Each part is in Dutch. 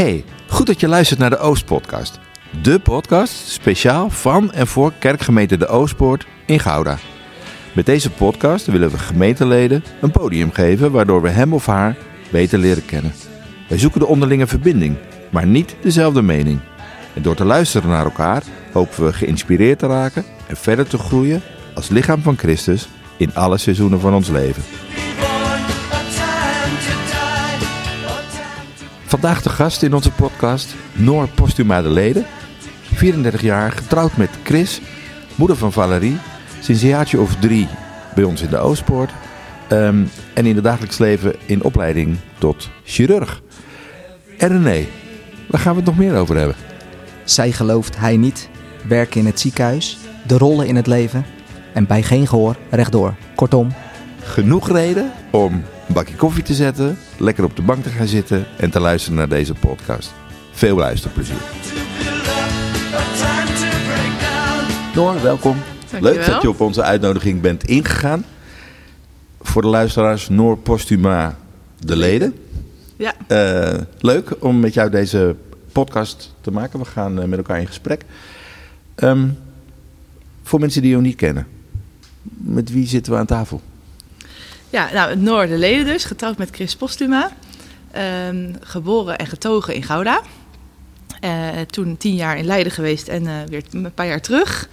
Hey, goed dat je luistert naar de Oostpodcast. De podcast speciaal van en voor kerkgemeente De Oostpoort in Gouda. Met deze podcast willen we gemeenteleden een podium geven waardoor we hem of haar beter leren kennen. Wij zoeken de onderlinge verbinding, maar niet dezelfde mening. En door te luisteren naar elkaar hopen we geïnspireerd te raken en verder te groeien als lichaam van Christus in alle seizoenen van ons leven. Vandaag de gast in onze podcast, Noor Postuma de Leden. 34 jaar, getrouwd met Chris, moeder van Valerie. Sinds een jaartje of drie bij ons in de Oostpoort. Ehm, en in het dagelijks leven in opleiding tot chirurg. En René, waar gaan we het nog meer over hebben? Zij gelooft hij niet, werken in het ziekenhuis, de rollen in het leven en bij geen gehoor rechtdoor. Kortom, Genoeg reden om een bakje koffie te zetten, lekker op de bank te gaan zitten en te luisteren naar deze podcast. Veel luisterplezier. Noor, welkom. Dankjewel. Leuk dat je op onze uitnodiging bent ingegaan. Voor de luisteraars, Noor Postuma de leden. Ja, Eh, leuk om met jou deze podcast te maken. We gaan eh, met elkaar in gesprek. Ehm, voor mensen die jou niet kennen, met wie zitten we aan tafel? Ja nou, het Noorderleden dus, getrouwd met Chris Postuma. Ehm, geboren en getogen in Gouda. Eh, toen tien jaar in Leiden geweest en eh, weer een paar jaar terug.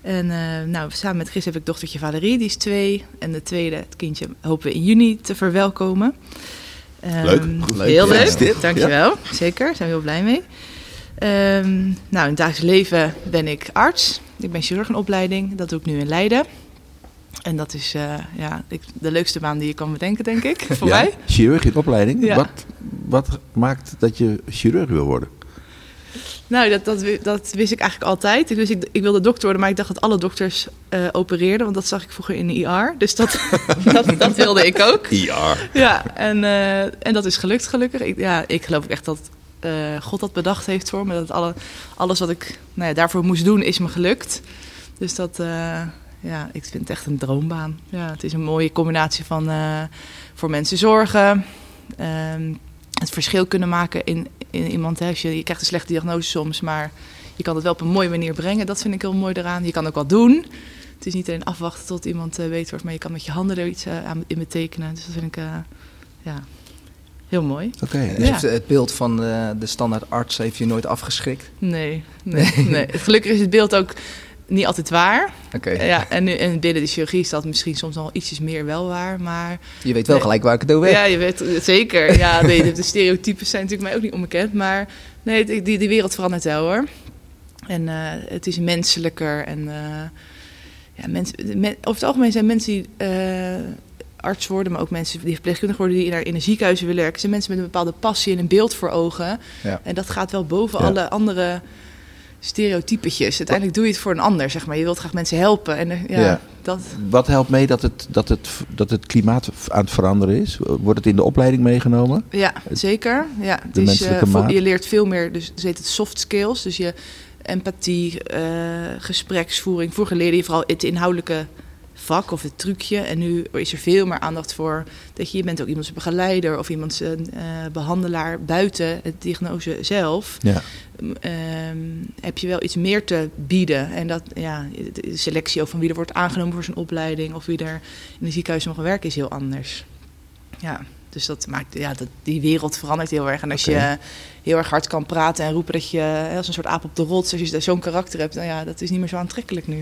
En eh, nou, samen met Chris heb ik dochtertje Valerie, die is twee. En de tweede, het kindje, hopen we in juni te verwelkomen. Ehm, Leuk, leuk. Heel leuk, Gefeliciteerd. dankjewel. Zeker, daar zijn we heel blij mee. Ehm, nou, in het dagelijks leven ben ik arts. Ik ben chirurg in opleiding. Dat doe ik nu in Leiden. En dat is eh, ja, ik, de leukste baan die je kan bedenken, denk ik, voor Ja, mij. Chirurg in opleiding. Ja. Wat, wat maakt dat je chirurg wil worden? Nou, dat, dat, dat wist ik eigenlijk altijd. Ik, wist, ik, ik wilde dokter worden, maar ik dacht dat alle dokters eh, opereerden. Want dat zag ik vroeger in de IR. Dus dat, dat, dat wilde ik ook. Ja. Ja, en, eh, en dat is gelukt gelukkig. Ik, ja, ik geloof echt dat God dat bedacht heeft voor me. Dat alle, alles wat ik nou ja, daarvoor moest doen, is me gelukt. Dus dat, ja, ik vind het echt een droombaan. Ja, het is een mooie combinatie van eh, voor mensen zorgen. ehm, het verschil kunnen maken in, in iemand. Hè. Je, je krijgt een slechte diagnose soms, maar je kan het wel op een mooie manier brengen. Dat vind ik heel mooi eraan. Je kan ook wat doen. Het is niet alleen afwachten tot iemand eh, weet wordt, maar je kan met je handen er iets eh, aan in betekenen. Dus dat vind ik ja, heel mooi. Oké. Ja. dus het beeld van de, de standaard arts heeft je nooit afgeschrikt. Nee, nee, nee. Gelukkig is het beeld ook niet altijd waar. Oké, Ja, en, nu, en binnen de chirurgie is dat misschien soms wel ietsjes meer wel waar. Maar je weet wel Nee. gelijk waar ik het over heb. ja, je weet zeker. Ja, nee, de, stereotypes zijn natuurlijk mij ook niet onbekend. Maar nee, die, die, wereld verandert wel hoor. En eh, het is menselijker. En eh, ja, mensen, men- over het algemeen zijn mensen die eh, arts worden, maar ook mensen die verpleegkundig worden, die naar in een ziekenhuis willen werken, zijn mensen met een bepaalde passie en een beeld voor ogen. Ja. En dat gaat wel boven Ja. alle andere stereotypetjes. Uiteindelijk doe je het voor een ander, zeg maar. Je wilt graag mensen helpen. En eh, ja, Ja. dat... Wat helpt mee dat het, dat, het, dat het klimaat aan het veranderen is? Wordt het in de opleiding meegenomen? Ja, zeker. Ja, het de eh, je leert veel meer, dus ze heet het soft skills. Dus je empathie, eh, gespreksvoering. Vroeger leerde je vooral het inhoudelijke vak of het trucje. En nu is er veel meer aandacht voor dat je, je bent ook iemands begeleider of iemands eh, behandelaar buiten het diagnose zelf. Ja. Ehm, heb je wel iets meer te bieden. En dat, ja, de selectie ook van wie er wordt aangenomen voor zijn opleiding of wie er in een ziekenhuis mag werken is heel anders. Ja, dus dat maakt, ja, dat, die wereld verandert heel erg. En als je heel erg hard kan praten en roepen dat je als een soort aap op de rots, als je zo'n karakter hebt, nou ja, dat is niet meer zo aantrekkelijk nu.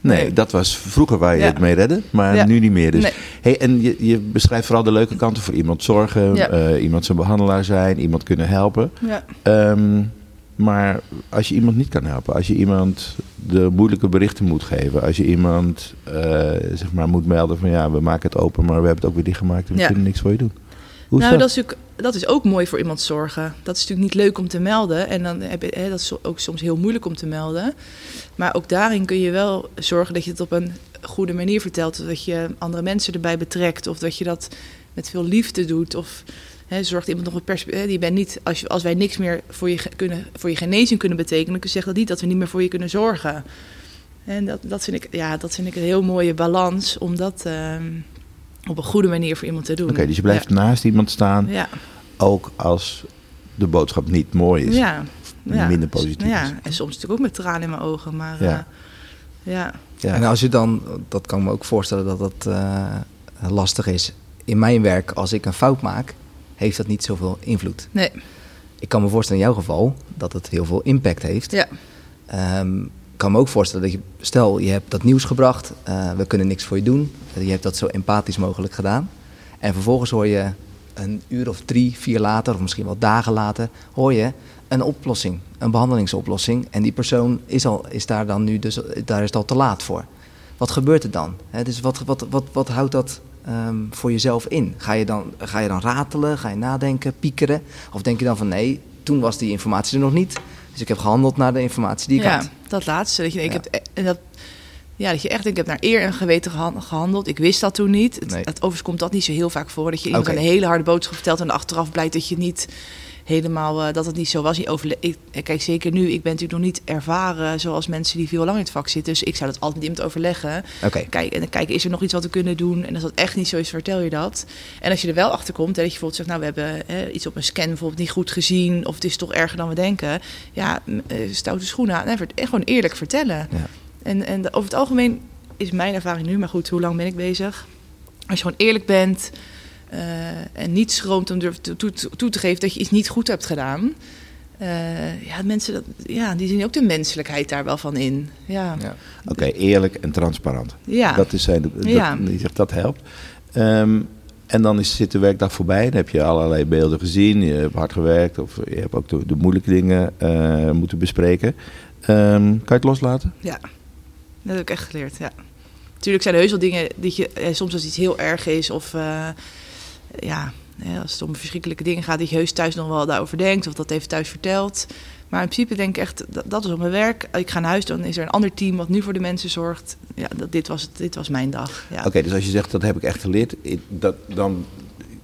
Nee, Nee. dat was vroeger waar je Ja. het mee redde, maar Ja. nu niet meer. Dus. Nee. Hey, en je, je beschrijft vooral de leuke kanten voor iemand zorgen, Ja. eh, iemand zijn behandelaar zijn, iemand kunnen helpen. Ja. Ehm, maar als je iemand niet kan helpen, als je iemand de moeilijke berichten moet geven, als je iemand eh, zeg maar moet melden van ja, we maken het open, maar we hebben het ook weer dichtgemaakt en we kunnen niks voor je doen. Hoe nou, dat? dat is, dat is ook mooi voor iemand zorgen. Dat is natuurlijk niet leuk om te melden. En dan heb je, hè, dat is ook soms heel moeilijk om te melden. Maar ook daarin kun je wel zorgen dat je het op een goede manier vertelt. Dat je andere mensen erbij betrekt. Of dat je dat met veel liefde doet. Of hè, zorgt iemand nog een perspectief. Je bent niet, als, je, als wij niks meer voor je, kunnen, voor je genezing kunnen betekenen, dan zegt dat niet dat we niet meer voor je kunnen zorgen. En dat, dat, vind, ik, ja, dat vind ik een heel mooie balans om dat ehm, op een goede manier voor iemand te doen. Oké, dus je blijft Ja. naast iemand staan, Ja. ook als de boodschap niet mooi is. Ja. ja. Minder positief Ja, is. en soms natuurlijk ook met tranen in mijn ogen. Maar Ja. ja. ja. Ja. En als je dan, dat kan ik me ook voorstellen dat dat eh, lastig is. In mijn werk, als ik een fout maak, heeft dat niet zoveel invloed. Nee, Ik kan me voorstellen in jouw geval dat het heel veel impact heeft. ja. Ehm, ik kan me ook voorstellen dat je, stel je hebt dat nieuws gebracht, eh, we kunnen niks voor je doen. Je hebt dat zo empathisch mogelijk gedaan. En vervolgens hoor je een uur of drie, vier later, of misschien wel dagen later, hoor je een oplossing, een behandelingsoplossing. En die persoon is, al, is daar dan nu, dus daar is het al te laat voor. Wat gebeurt er dan? Hè, dus wat, wat, wat, wat houdt dat ehm, voor jezelf in? Ga je, dan, ga je dan ratelen, ga je nadenken, piekeren? Of denk je dan van nee, toen was die informatie er nog niet. Dus ik heb gehandeld naar de informatie die ik ja, had. dat laatste. Dat je, ik Ja. heb, en dat, ja, dat je echt, ik heb naar eer en geweten gehan- gehandeld. Ik wist dat toen niet. Het, Nee. het overigens komt dat niet zo heel vaak voor. Dat je iemand een hele harde boodschap vertelt en achteraf blijkt dat je niet helemaal, eh, dat het niet zo was. Ik, eh, kijk, zeker nu, ik ben natuurlijk nog niet ervaren zoals mensen die veel langer in het vak zitten. Dus ik zou dat altijd met iemand overleggen. Oké. Kijk, en dan kijken, is er nog iets wat we kunnen doen? En als dat echt niet zo is, vertel je dat. En als je er wel achter komt, hè, dat je bijvoorbeeld zegt, nou, we hebben hè, iets op een scan bijvoorbeeld niet goed gezien, of het is toch erger dan we denken. Ja, eh, stoute schoenen aan. En gewoon eerlijk vertellen. Ja. En, en over het algemeen is mijn ervaring nu, maar goed, hoe lang ben ik bezig? Als je gewoon eerlijk bent eh, en niet schroomt om durf toe, toe, toe te geven dat je iets niet goed hebt gedaan. eh, ja, mensen, dat, ja, die zien ook de menselijkheid daar wel van in. Ja, Ja. Oké, eerlijk en transparant. ja. Dat is zijn, dat, Ja. die zegt dat helpt. Ehm, en dan is, zit de werkdag voorbij. Dan heb je allerlei beelden gezien. Je hebt hard gewerkt. Of je hebt ook de, de moeilijke dingen eh, moeten bespreken. Ehm, kan je het loslaten? Ja, dat heb ik echt geleerd, ja. Natuurlijk zijn er heus wel dingen die je... soms als iets heel erg is of... ja, als het om verschrikkelijke dingen gaat... dat je heus thuis nog wel daarover denkt... of dat even thuis vertelt. Maar in principe denk ik echt... dat, dat is op mijn werk. Ik ga naar huis, dan is er een ander team... wat nu voor de mensen zorgt. Ja, dat, dit, was het, dit was mijn dag. Ja. Oké, dus als je zegt dat heb ik echt geleerd. Dat, dan,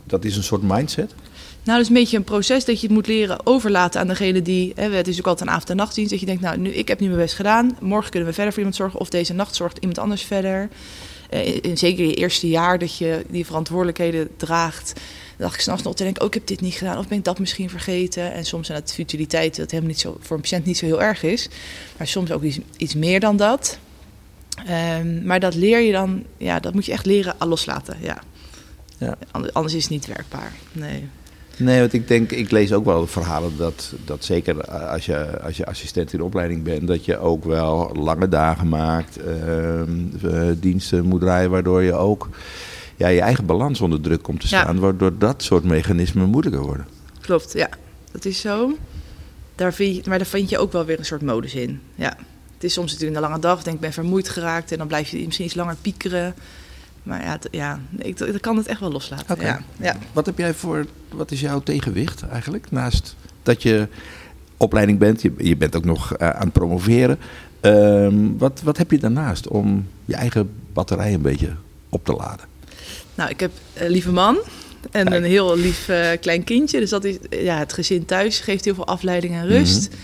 dat is een soort mindset. Nou, dat is een beetje een proces dat je het moet leren overlaten aan degene die... Hè, het is ook altijd een avond- en nachtdienst. Dat je denkt, nou, nu, ik heb nu mijn best gedaan. Morgen kunnen we verder voor iemand zorgen. Of deze nacht zorgt iemand anders verder. Eh, in- zeker je eerste jaar dat je die verantwoordelijkheden draagt... Dan dacht ik s'nachts nog te denken, oh, ik heb dit niet gedaan. Of ben ik dat misschien vergeten? En soms zijn het futiliteiten dat helemaal niet zo, voor een patiënt niet zo heel erg is. Maar soms ook iets, iets meer dan dat. Ehm, maar dat leer je dan... Ja, dat moet je echt leren loslaten, ja. Ja. Ander- Anders is het niet werkbaar, nee. Nee, want ik denk, ik lees ook wel verhalen dat, dat zeker eh, als je, als je assistent in de opleiding bent, dat je ook wel lange dagen maakt, ehm, eh, diensten moet draaien, waardoor je ook ja, je eigen balans onder druk komt te Ja. staan, waardoor dat soort mechanismen moeilijker worden. Klopt, ja. Dat is zo. Daar vind je, maar daar vind je ook wel weer een soort modus in. Ja. Het is soms natuurlijk een lange dag. Denk ik ben vermoeid geraakt. En dan blijf je misschien iets langer piekeren. Maar ja, ja ik, ik kan het echt wel loslaten. Oké. Ja, ja. Wat heb jij voor, wat is jouw tegenwicht eigenlijk? Naast dat je opleiding bent, je, je bent ook nog eh, aan het promoveren. Ehm, wat, wat heb je daarnaast om je eigen batterij een beetje op te laden? Nou, ik heb een lieve man. En Kijk. een heel lief eh, klein kindje. Dus dat is, ja, het gezin thuis geeft heel veel afleiding en rust. Mhm.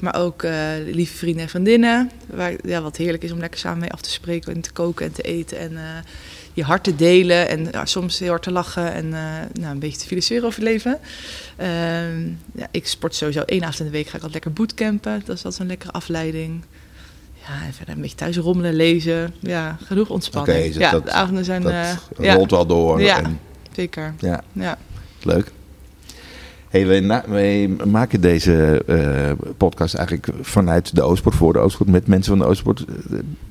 Maar ook eh, lieve vrienden en vriendinnen. Waar, ja, wat heerlijk is om lekker samen mee af te spreken en te koken en te eten. En eh, je hart te delen. En ja, soms heel hard te lachen en eh, nou, een beetje te filosoferen over het leven. Ehm, ja, ik sport sowieso één avond in de week. Ga ik altijd lekker bootcampen. Dat is altijd zo'n lekkere afleiding. Ja, en verder een beetje thuis rommelen, lezen. Ja, genoeg ontspanning. Oké, dus ja, dat- de avonden zijn... Dat ja, rolt wel door. Ja. En, zeker. ja, Ja. leuk. Hey, wij, na- wij maken deze eh, podcast eigenlijk vanuit de Oostport voor de Oostport met mensen van de Oostport.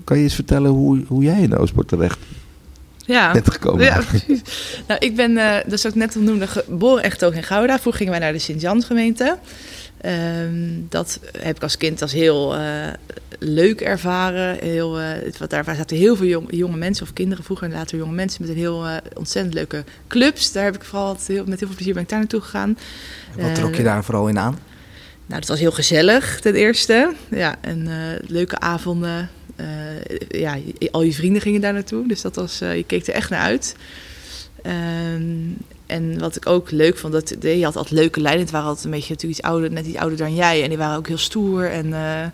Kan je eens vertellen hoe, hoe jij in de Oostport terecht Ja. bent gekomen? Ja, precies. Nou, ik ben, eh dat is ook net al noemde, geboren echt ook in Gouda. Vroeger gingen wij naar de Sint-Jans gemeente. Ehm, dat heb ik als kind als heel eh, leuk ervaren. Heel, het- wat daar zaten heel veel jong- jonge mensen, of kinderen vroeger en later jonge mensen, met een heel ontzettend leuke clubs. Daar heb ik vooral heel, met heel veel plezier ben ik daar naartoe gegaan. Wat trok je daar vooral in aan? nou, het was heel gezellig ten eerste. Ja, en leuke avonden. Eh, ja, al je vrienden gingen daar naartoe. Dus dat was, eh, je keek er echt naar uit. Ehm, en wat ik ook leuk vond, dat je had altijd leuke leiders. Het waren altijd een beetje natuurlijk iets ouder, net iets ouder dan jij. En die waren ook heel stoer. En eh,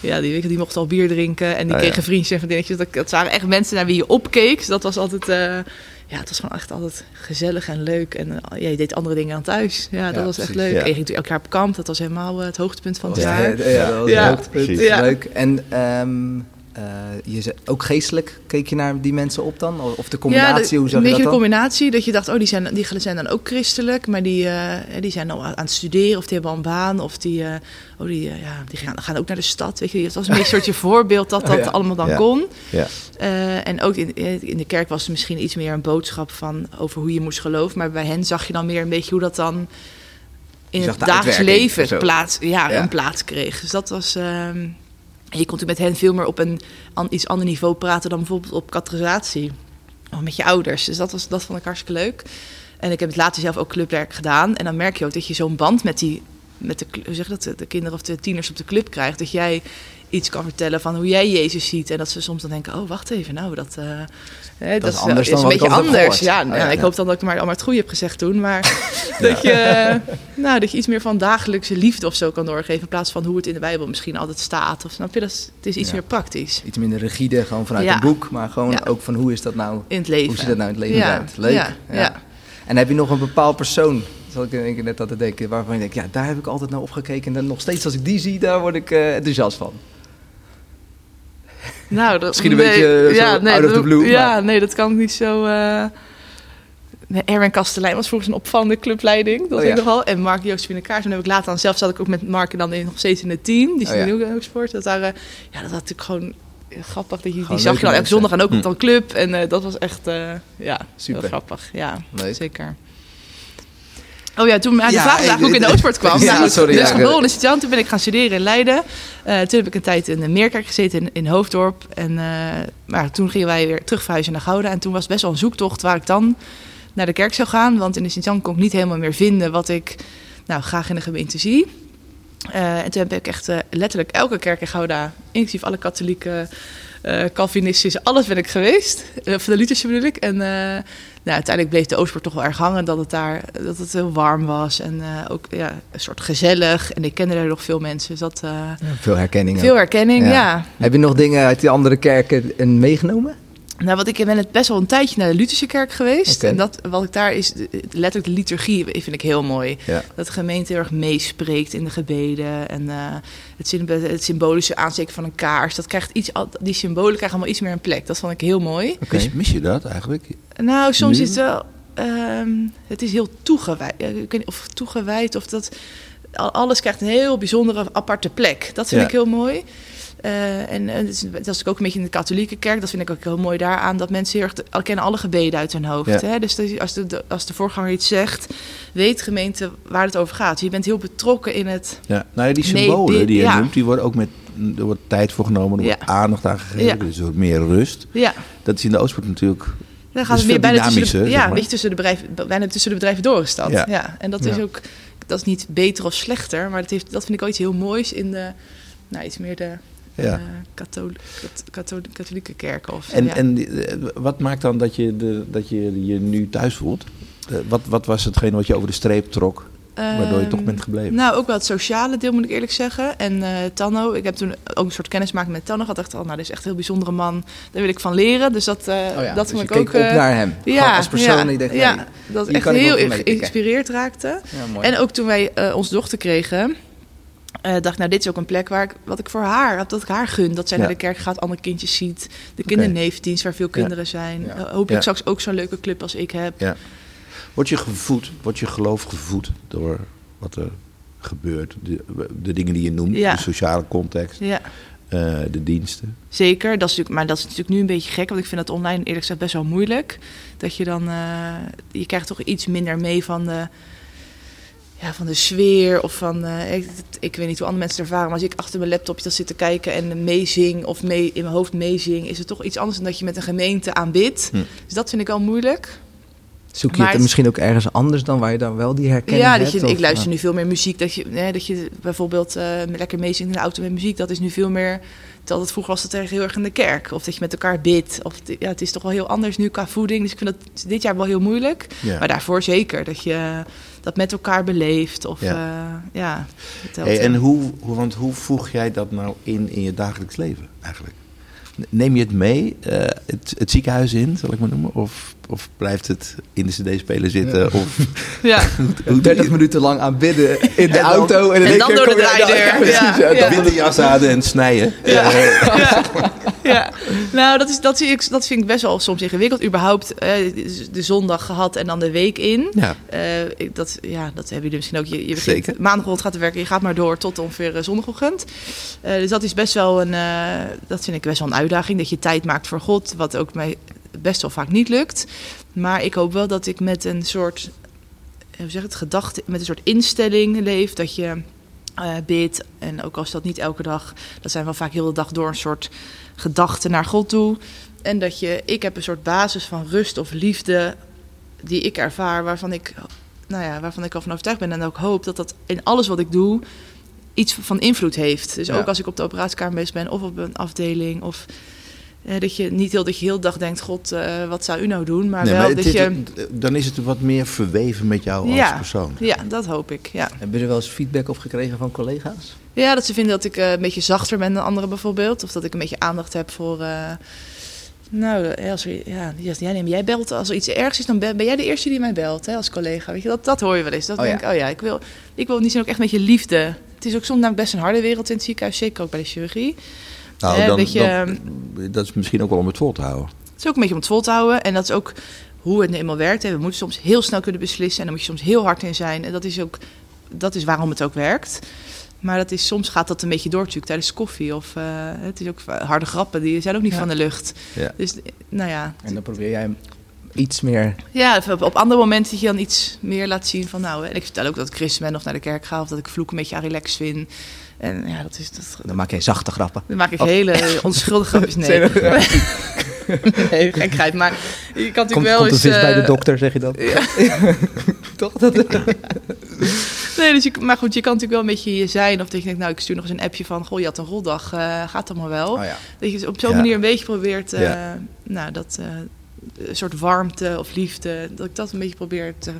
ja, die, die mochten al bier drinken. En die Ah, ja. kregen vriendjes en vriendinnetjes. Dat, dat waren echt mensen naar wie je opkeek. Dus dat was altijd eh, ja, het was gewoon echt altijd gezellig en leuk. En uh, ja, je deed andere dingen aan thuis. Ja, dat Ja, was echt precies. leuk. Ja. En je ging natuurlijk elk jaar op kamp. Dat was helemaal eh, het hoogtepunt van het jaar. het- Ja, dat was Ja. het hoogtepunt. Precies. Ja. Leuk. En ehm, eh, je ook geestelijk keek je naar die mensen op dan? Of de combinatie, ja, hoe zag een je dat een dan? combinatie. Dat je dacht, oh, die zijn, die zijn dan ook christelijk. Maar die, eh, die zijn al aan het studeren. Of die hebben al een baan. Of die, eh, oh, die, ja, die gaan, gaan ook naar de stad. Weet je, het was een beetje een soortje voorbeeld dat dat Oh, ja. allemaal dan Ja. kon. Ja. En ook in, in de kerk was het misschien iets meer een boodschap van over hoe je moest geloven. Maar bij hen zag je dan meer een beetje hoe dat dan in het dagelijks leven plaats, ja, Ja. een plaats kreeg. Dus dat was. ehm, en je kon toen met hen veel meer op een iets ander niveau praten dan bijvoorbeeld op categorisatie. Of met je ouders. Dus dat, was, dat vond ik hartstikke leuk. En ik heb het later zelf ook clubwerk gedaan. En dan merk je ook dat je zo'n band met die met de, zeg dat, de kinderen of de tieners op de club krijgt. Dat jij iets kan vertellen van hoe jij Jezus ziet. En dat ze soms dan denken, oh, wacht even, nou, dat, eh, hè, dat, is anders dan een ik beetje anders. Ja, Oh, nou, ja, ik ja. hoop dan dat ik maar allemaal het goede heb gezegd toen. Maar dat, je, nou, dat je iets meer van dagelijkse liefde of zo kan doorgeven. In plaats van hoe het in de Bijbel misschien altijd staat. Of snap je, dat is, het is iets meer praktisch Iets minder rigide, gewoon vanuit een boek. Maar gewoon ook van hoe is dat nou, in het leven. hoe ziet dat nou in het leven uit? Leuk. ja. En heb je nog een bepaald persoon, zal ik in net aan te denken, waarvan je denkt, ja, daar heb ik altijd naar opgekeken. En nog steeds als ik die zie, daar word ik eh, enthousiast van. Nou, dat, Misschien een nee, beetje, eh, zo out of the blue, Ja, maar- nee, dat kan ik niet zo... eh Nee, Erwin Kastelein was vroeger een opvallende clubleiding. Dat Oh, ja. nogal. En Mark Joost Kaars. En dan heb ik later dan zelf zat ik ook met Mark en dan in, nog steeds in het team. Die is Oh, ja. nu ook sport. Dat waren, ja, dat had natuurlijk gewoon eh, grappig. Dat je, die zag je dan elke mensen. zondag en ook Hm. op dan club. En dat was echt, ja, Super. grappig. Ja, Leuk. zeker. Oh ja, toen mijn Ja, ik- ook in de kwam. Ja, Nou, sorry, dus ja. geboren in Sint-Jan, toen ben ik gaan studeren in Leiden. Eh, toen heb ik een tijd in de Meerkerk gezeten in, in Hoofddorp. En, eh, maar toen gingen wij weer terug verhuizen naar Gouda. En toen was best wel een zoektocht waar ik dan naar de kerk zou gaan. Want in de Sint-Jan kon ik niet helemaal meer vinden wat ik nou, graag in de gemeente zie. Eh, en toen heb ik echt letterlijk elke kerk in Gouda, inclusief alle katholieke, eh Calvinistische, alles ben ik geweest. Eh, van de Lutherse bedoel ik. En eh, nou, uiteindelijk bleef de Oostpoort toch wel erg hangen dat het daar dat het heel warm was. En ook ja, een soort gezellig. En ik kende daar nog veel mensen. Dus dat, Veel herkenning. ook. veel herkenning, Ja. ja. Heb je nog dingen uit die andere kerken meegenomen? Nou, wat ik ben het best wel een tijdje naar de Lutherse kerk geweest. En dat, wat ik daar is, letterlijk de liturgie vind ik heel mooi. Ja. Dat de gemeente heel erg meespreekt in de gebeden. En eh, het, het symbolische aansteken van een kaars. Dat krijgt iets, al- die symbolen krijgen allemaal iets meer een plek. Dat vond ik heel mooi. Oké. Mis, mis je dat eigenlijk? Nou, soms Nu? is het wel... ehm, het is heel toegewijd. Ik weet niet of toegewijd of dat... al- Alles krijgt een heel bijzondere aparte plek. Dat vind Ja. ik heel mooi. Eh, en eh, dat is, dat is ook een beetje in de katholieke kerk. Dat vind ik ook heel mooi daaraan. Dat mensen heel erg kennen alle gebeden uit hun hoofd. Ja. Hè? Dus dat- als de, als de voorganger iets zegt, weet gemeente waar het over gaat. Je bent heel betrokken in het... Ja, nou ja, die symbolen die- die je ja. noemt, die worden ook met er wordt tijd voor genomen, er wordt aandacht aan gegeven, Ja. er wat meer rust. Ja, Dat is in de Oostpoort natuurlijk. dan gaat het veel bijna tussen de, ja, een beetje tussen de bedrijven, bijna tussen de bedrijven doorgestad. Ja. Ja. En dat is Ja. ook, dat is niet beter of slechter, maar dat, heeft, dat vind ik ook iets heel moois in de, nou, iets meer de Ja. eh, kathol- kat- kathol- katholieke kerken. Of, En, ja. en die- eh, wat maakt dan dat je de, dat je, je nu thuis voelt? Eh, wat, wat was hetgeen wat je over de streep trok, waardoor je toch Ehm, bent gebleven? Nou, ook wel het sociale deel moet ik eerlijk zeggen. En eh Tanno, ik heb toen ook een soort kennismaking met Tanno gehad. dacht, oh, nou, dit is echt een heel bijzondere man. Daar wil ik van leren. Dus dat, eh, Oh ja, dat dus vond ik keek ook... op eh, naar hem. Gewoon ja, als persoon. ja, en je dacht, ja, nee, dat echt ik heel geïnspireerd raakte. ja. En ook toen wij onze dochter kregen, eh, dacht nou, dit is ook een plek waar ik, wat ik voor haar, dat ik haar gun. Dat zij Ja. naar de kerk gaat, andere kindjes ziet. De kinderneefdienst, waar veel kinderen zijn. Ja. Eh, hoop ik straks ook zo'n leuke club als ik heb. Word je gevoed, wordt je geloof gevoed door wat er gebeurt? De, de dingen die je noemt, de sociale context, Ja, eh, de diensten. zeker. Dat is natuurlijk, maar dat is natuurlijk nu een beetje gek, want ik vind dat online eerlijk gezegd best wel moeilijk. Dat je dan, je krijgt toch iets minder mee van de, ja, van de sfeer of van, eh, ik, ik weet niet hoe andere mensen het ervaren, maar als ik achter mijn laptopje dat zit te kijken en meezing of mee, in mijn hoofd meezing, is het toch iets anders dan dat je met een gemeente aanbidt. Hm. Dus dat vind ik wel moeilijk. Zoek je maar het het- misschien ook ergens anders dan waar je dan wel die herkenning ja, hebt? dat ik luister ja. nu veel meer muziek. Dat je, dat je bijvoorbeeld eh, lekker meezingt in de auto met muziek. Dat is nu veel meer. Terwijl het vroeger was het erg heel erg in de kerk. Of dat je met elkaar bidt. Of, ja, het is toch wel heel anders nu qua voeding. Dus ik vind dat dit jaar wel heel moeilijk. Ja. Maar daarvoor zeker. Dat je dat met elkaar beleeft. Of Ja. ja, ja Hey, en hoe, hoe, want hoe voeg jij dat nou in in je dagelijks leven eigenlijk? Neem je het mee, uh, het, het, ziekenhuis in, zal ik maar noemen? Of, of blijft het in de cd-speler zitten? Ja. Of, ja. 30 minuten lang aanbidden in de en auto. en, en dan door de draaideur. Ja, ja, ja. Witte jas aan en snijden. Ja. ja. ja. nou dat, is, dat, zie ik, dat vind ik best wel soms ingewikkeld. Überhaupt uh, de zondag gehad en dan de week in. Ja. Uh, dat, ja, dat hebben jullie misschien ook. Je, je Zeker. maandagochtend gaat te werken, je gaat maar door tot ongeveer zondagochtend. Uh, dus dat is best wel een, dat vind ik best wel een uitdaging. Dat je tijd maakt voor God, wat ook mij best wel vaak niet lukt. Maar ik hoop wel dat ik met een soort, hoe zeg het, gedachte, met een soort instelling leef. Dat je uh, bidt. En ook als dat niet elke dag, dat zijn wel vaak heel de dag door een soort gedachten naar God toe. En dat je, ik heb een soort basis van rust of liefde die ik ervaar, waarvan ik, nou ja, waarvan ik al van overtuigd ben en ook hoop dat dat in alles wat ik doe iets van invloed heeft. Dus Ja. ook als ik op de operatiekamer bezig ben of op een afdeling of dat je niet heel dat je heel dag denkt, God, eh, wat zou u nou doen? Maar Nee, wel maar dat is- je, Dan is het wat meer verweven met jou als persoon. ja, dat hoop ik. Ja. Hebben je er wel eens feedback op gekregen van collega's? Ja, dat ze vinden dat ik eh, een beetje zachter ben dan anderen bijvoorbeeld. Of dat ik een beetje aandacht heb voor... eh, nou, als er, ja, die zegt, ja, nee, maar jij belt als er iets ergs is, dan ben, ben jij de eerste die mij belt hè, als collega. Weet je, dat, dat hoor je wel eens. Dat Oh, denk ik, oh ja, ik wil, ik wil niet zien ook echt met je liefde. Het is ook soms namelijk best een harde wereld in het ziekenhuis, zeker ook bij de chirurgie. Nou, Eh, dan, weet je, dan- dat is misschien ook wel om het vol te houden. Het is ook een beetje om het vol te houden. En dat is ook hoe het nu eenmaal werkt. hè. We moeten soms heel snel kunnen beslissen. En dan moet je soms heel hard in zijn. En dat is ook dat is waarom het ook werkt. Maar dat is, soms gaat dat een beetje door natuurlijk tijdens koffie. Of eh, het is ook harde grappen, die zijn ook niet Ja. van de lucht. Ja. Dus nou ja, En dan probeer jij iets meer... ja op, op andere momenten dat je dan iets meer laat zien van nou. En ik vertel ook dat ik christen ben of naar de kerk ga. Of dat ik vloek een beetje aan relax vind. En ja, dat is... Dat, Dan maak jij zachte grappen. dan maak ik Oh. hele onschuldige grapjes. Nee, nee gekheid. Maar je kan natuurlijk Komt, wel komt eens... vis bij de eh, dokter, zeg je dat? Toch? Dat, Nee, dus je, maar goed, je kan natuurlijk wel een beetje je zijn. Of dat je denkt, nou, ik stuur nog eens een appje van... Goh, je had een roldag, eh, gaat allemaal wel. Oh ja. Dat je op zo'n Ja. manier een beetje probeert... eh, Ja. Nou, dat een soort warmte of liefde... Dat ik dat een beetje probeer te